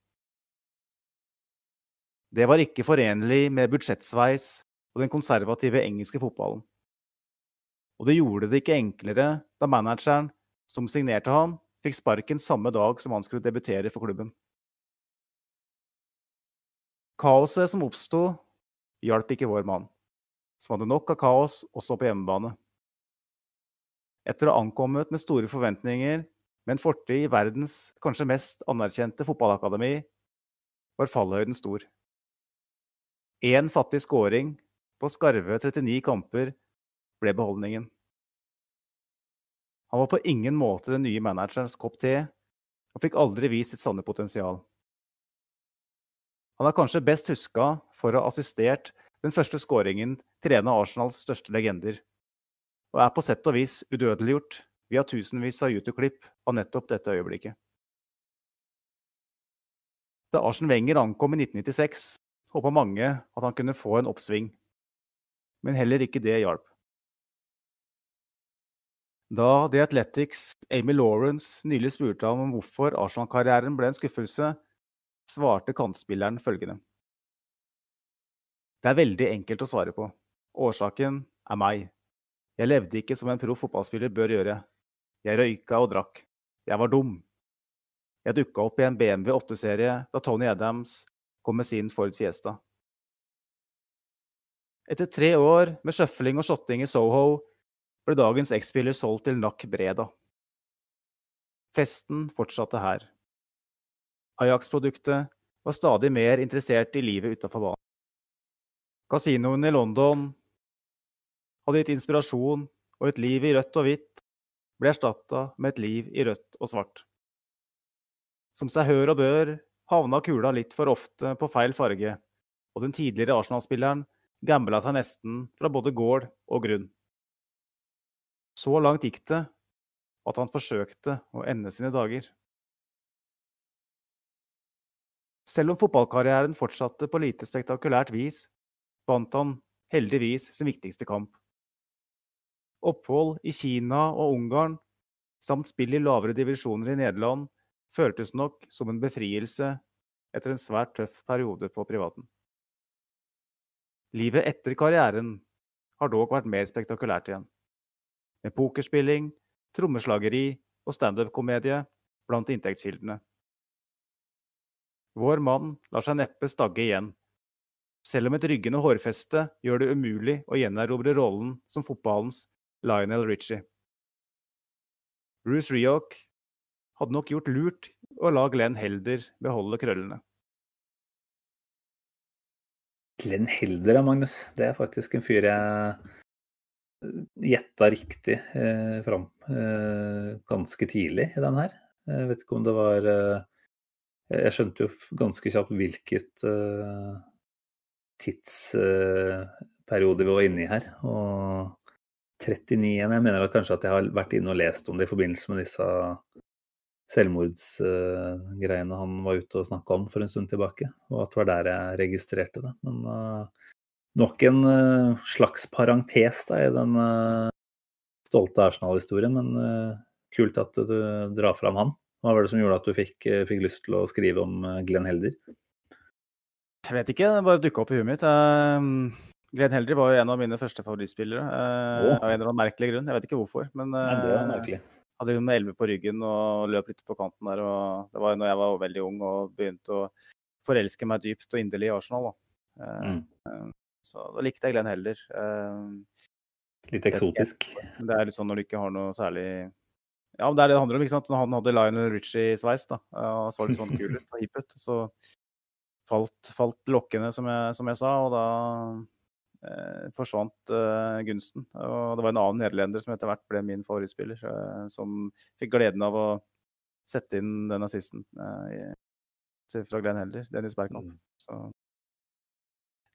Det var ikke forenlig med budsjettsveis og den konservative engelske fotballen. Og det gjorde det ikke enklere da manageren som signerte ham, fikk sparken samme dag som han skulle debutere for klubben. Kaoset som oppsto, hjalp ikke vår mann, som hadde nok av kaos også på hjemmebane. Etter å ha ankommet med store forventninger med en fortid i verdens kanskje mest anerkjente fotballakademi, var fallhøyden stor. Én fattig scoring på skarve 39 kamper ble beholdningen. Han var på ingen måte den nye managerens kopp te, og fikk aldri vist sitt sanne potensial. Han er kanskje best huska for å ha assistert den første skåringen til en av Arsenals største legender, og er på sett og vis udødeliggjort via tusenvis av YouTube-klipp av nettopp dette øyeblikket. Da Arsen Wenger ankom i 1996, håpa mange at han kunne få en oppsving men heller ikke det hjalp. Da The Athletics' Amy Lawrence nylig spurte ham om hvorfor Arsenal-karrieren ble en skuffelse, svarte kantspilleren følgende. Det er veldig enkelt å svare på. Årsaken er meg. Jeg levde ikke som en proff fotballspiller bør gjøre. Jeg røyka og drakk. Jeg var dum. Jeg dukka opp i en BMW 8-serie da Tony Adams kom med sin Ford Fiesta. Etter tre år med sjøfling og shotting i Soho ble dagens X-spiller solgt til Nack Breda. Festen fortsatte her. Ajax-produktet var stadig mer interessert i livet utafor banen. Kasinoene i London hadde gitt inspirasjon, og et liv i rødt og hvitt ble erstatta med et liv i rødt og svart. Som seg hør og bør havna kula litt for ofte på feil farge, og den tidligere Arsenal-spilleren gambla seg nesten fra både gård og grunn. Så langt gikk det at han forsøkte å ende sine dager. Selv om fotballkarrieren fortsatte på lite spektakulært vis, vant han heldigvis sin viktigste kamp. Opphold i Kina og Ungarn samt spill i lavere divisjoner i Nederland føltes nok som en befrielse etter en svært tøff periode på privaten. Livet etter karrieren har dog vært mer spektakulært igjen. Med pokerspilling, trommeslageri og standup-komedie blant inntektskildene. Vår mann lar seg neppe stagge igjen, selv om et ryggende hårfeste gjør det umulig å gjenerobre rollen som fotballens Lionel Richie. Bruce Rioch hadde nok gjort lurt å la Glenn Helder beholde krøllene.
Glenn Helder, Magnus. Det er faktisk en fyr jeg gjetta riktig eh, fram eh, ganske tidlig i den her. Jeg vet ikke om det var eh, Jeg skjønte jo ganske kjapt hvilket eh, tidsperiode vi var inne i her. Og 39 igjen. Jeg mener at kanskje at jeg har vært inne og lest om det i forbindelse med disse selvmordsgreiene han var ute og snakka om for en stund tilbake. Og at det var der jeg registrerte det. Men uh, nok en uh, slags parentes da, i den uh, stolte Arsenal-historien. Men kult at du, drar fram han. Hva var det som gjorde at du fikk, fikk lyst til å skrive om Glenn Helder?
Jeg vet ikke, det bare dukka opp i huet mitt. Glenn Helder var jo en av mine første favorittspillere. Av en eller annen merkelig grunn. Jeg vet ikke hvorfor. Men,
Nei, det merkelig
hadde med 11 på ryggen og løp litt på kanten der. og Det var jo når jeg var veldig ung og begynte å forelske meg dypt og inderlig i Arsenal. Da. Eh, mm. Eh, så da likte jeg Glenn Heller. Eh,
litt eksotisk?
Det er litt sånn når du ikke har noe særlig Ja, men det er det det handler om. ikke sant? Når han hadde Lionel Richie-sveis da, og så litt sånn kul ut og hip ut, så falt, falt lokkene, som jeg, som jeg, sa. Og da eh, forsvant eh, gunsten. Og det var en annen nederlender som etter hvert ble min favorittspiller, eh, som fikk gleden av å sette inn den assisten eh, fra Glenn Helder, Dennis Bergkamp.
Mm.
Så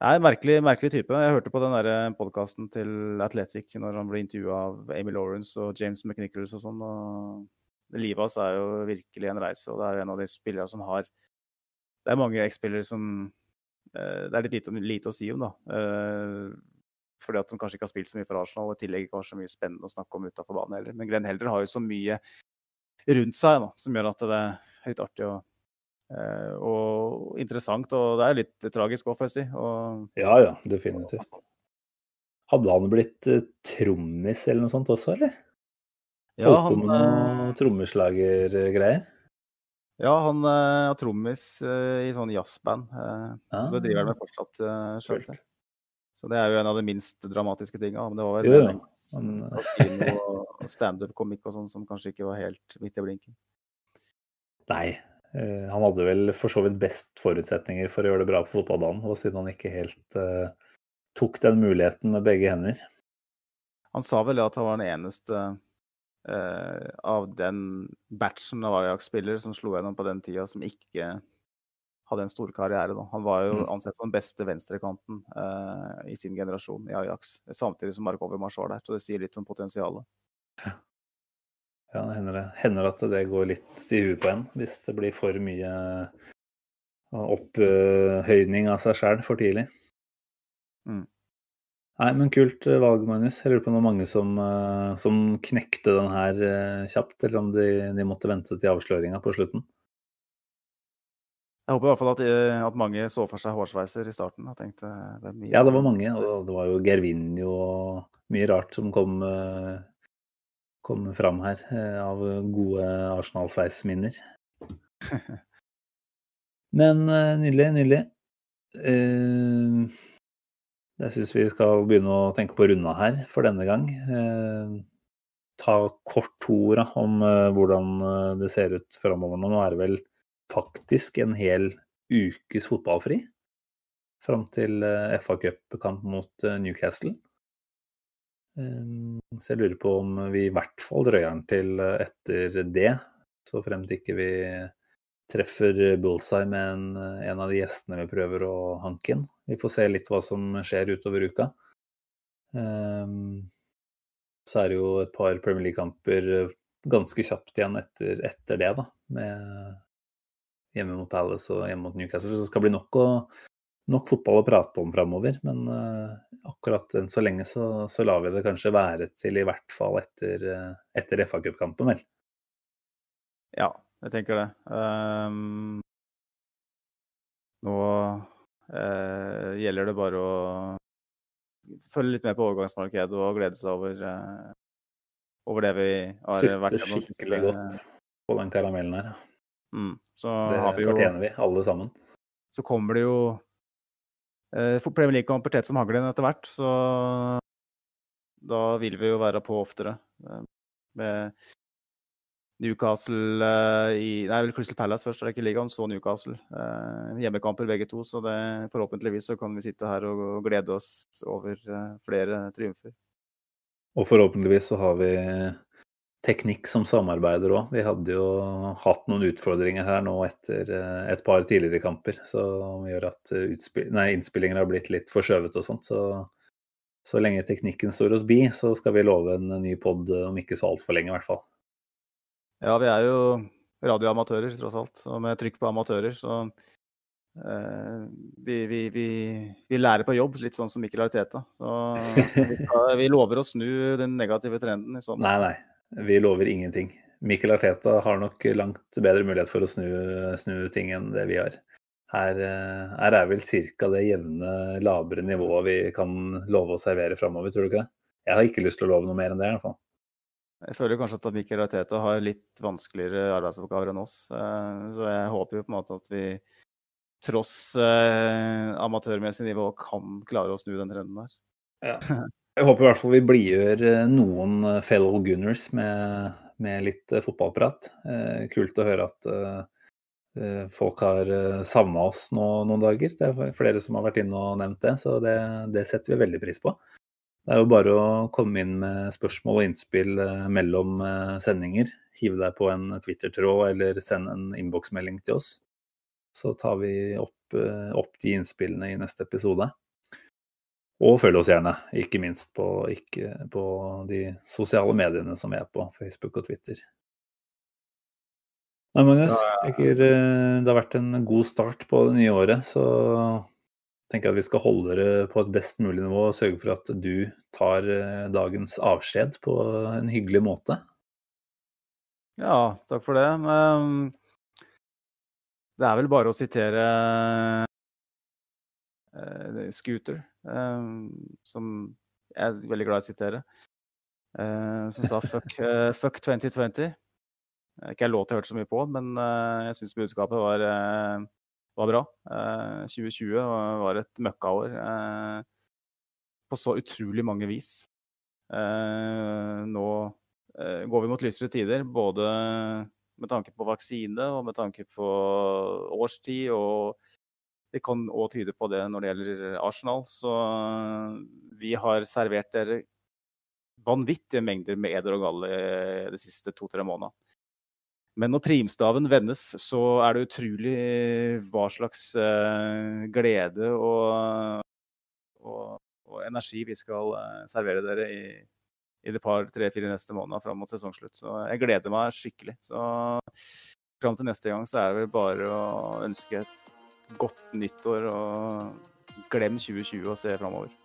en merkelig, merkelig type. Jeg hørte på den podkasten til Athletic når han ble intervjua av Amy Lawrence og James McNichols og sånn. og Livet hans er jo virkelig en reise, og det er en av de spillerne som har Det er mange X-spillere som eh, Det er litt lite, lite, å si om, da. Eh, fordi at de kanskje ikke har spilt så mye for Arsenal, og i tillegg ikke har så mye spennende å snakke om utafor banen heller. Men Glenn Helder har jo så mye rundt seg da, som gjør at det er litt artig å Eh, og interessant, og det er litt tragisk òg, får jeg si. Og...
Ja ja, definitivt. Hadde han blitt trommis eller noe sånt også, eller?
Ja,
Holdt
han
på med noen trommeslagergreier?
Ja, han er uh, trommis uh, i sånn jazzband. Ah. Det driver han med fortsatt uh. Så det er jo en av de minst dramatiske tinga. Men det var vel
jo, sånn,
og standup-komikk og sånn som kanskje ikke var helt midt i blinken.
Nei, Eh, han hadde vel for så vidt best forutsetninger for å gjøre det bra på fotballbanen, og siden han ikke helt uh, tok den muligheten med begge hender.
Han sa vel at han var den eneste uh, av den batchen av Ajax-spillere som slo gjennom på den tida, som ikke hadde en stor karriere. Da. Han var jo mm. ansett som den beste venstrekanten uh, i sin generasjon i Ajax, samtidig som Mark Overmars var der. Så det sier litt om potensialet.
Ja. Ja, det hender, det hender at det går litt i huet på en hvis det blir for mye opphøyning av seg sjæl for tidlig.
Mm.
Nei, men kult eh, valg, Magnus. Jeg lurer på om det var mange som, eh, som knekte den her eh, kjapt, eller om de, de måtte vente til avsløringa på slutten.
Jeg håper i hvert fall at, at, mange så for seg hårsveiser i starten. Jeg tenkte,
det ja, det var mange. Og det var jo Gervinho og mye rart som kom kom fram her av gode Arsenal-sveisminner. Men nydelig, nydelig. Eh, jeg syns vi skal begynne å tenke på runda her for denne gang. Ta kort to ord om hvordan det ser ut framover nå. Nå er det vel faktisk en hel ukes fotballfri fram til FA Cup-kamp mot Newcastle. Så jeg lurer på om vi i hvert fall drøyer den til eh, etter det. Så fremt ikke vi treffer bullseye med en, eh, en, av de gjestene vi prøver å hanke inn. Vi får se litt hva som skjer utover uka. Um, så er det jo et par Premier League-kamper eh, ganske kjapt igjen etter, etter, det, da. Med hjemme mot Palace og hjemme mot Newcastle. Så det skal bli nok å nok fotball å prate om framover. Men uh, akkurat enn så lenge så, så, lar vi det kanskje være til i hvert fall etter, uh, etter FA-cupkampen, vel.
Ja, jeg tenker det. Um, nå gjelder det bare å følge litt med på overgangsmarkedet og glede seg over, over det vi har
Sutte vært gjennom. Sutte skikkelig godt på den karamellen her.
Mm,
det vi fortjener vi, alle sammen.
Så kommer det jo Eh, for Premier League-kamper tett som haglen etter hvert, så da vil vi jo være på oftere. Eh, med Newcastle eh, i Nei, vel Crystal Palace først, det ikke ligaen, så Newcastle. Hjemmekamper begge to, så det, forhåpentligvis så kan vi sitte her og, glede oss over flere triumfer.
Og forhåpentligvis så har vi teknikk som samarbeider òg. Vi hadde jo hatt noen utfordringer her nå etter eh, et par tidligere kamper som gjør at eh, nei, innspillinger har blitt litt forskjøvet og sånt. Så, så lenge teknikken står oss bi, så skal vi love en ny pod om ikke så altfor lenge, i hvert fall.
Ja, vi er jo radioamatører, tross alt. Og med trykk på amatører, så eh, vi, vi, vi, vi, lærer på jobb, litt sånn som Mikkel Arteta. Så vi, skal, vi lover å snu den negative trenden. i sånn
Nei, nei. Vi lover ingenting. Mikkel Arteta har nok langt bedre mulighet for å snu, snu ting enn det vi har. Her, eh, her er vel ca. det jevne, labre nivået vi kan love å servere framover, tror du ikke det? Jeg har ikke lyst til å love noe mer enn det, i hvert fall.
Jeg føler kanskje at Mikkel Arteta har litt vanskeligere arbeidsoppgaver enn oss. Eh, så jeg håper jo på en måte at vi tross eh, amatørmessig nivå kan klare å snu den trenden der.
Ja. Jeg håper i hvert fall vi blidgjør eh, noen fellow Gunners med, med litt fotballprat. kult å høre at folk har savna oss nå noen dager. Det er flere som har vært inne og nevnt det, så det, det, setter vi veldig pris på. Det er jo bare å komme inn med spørsmål og innspill mellom sendinger. Hive deg på en Twitter-tråd eller send en innboksmelding til oss. Så tar vi opp, opp de innspillene i neste episode. Og følg oss gjerne, ikke minst på, ikke, på, de sosiale mediene som vi er på, Facebook og Twitter. Nei, Magnus, jeg tenker eh, det har vært en god start på det nye året. Så tenker at vi skal holde det på et best mulig nivå og sørge for at du tar eh, dagens avskjed på en hyggelig måte.
Ja, takk for det. Det er vel bare å sitere uh, Scooter, uh, som jeg er veldig glad i å sitere, som sa fuck, fuck 2020. Ikke jeg låt jeg hørte så mye på, men jeg syns budskapet var, var bra. 2020 var et møkkaår på så utrolig mange vis. nå går vi mot lysere tider, både med tanke på vaksine og med tanke på årstid og det kan òg tyde på det når det gjelder Arsenal. Så eh, vi har servert dere vanvittige mengder med eder og galle de siste to-tre månedene. Men når primstaven vendes, så er det utrolig hva slags uh, glede og, og, og, energi vi skal uh, servere dere i, i de par, tre, fire neste månedene fram mot sesongslutt. Så jeg gleder meg skikkelig. Så fram til neste gang så er det vel bare å ønske et godt nyttår og glem 2020 og se framover.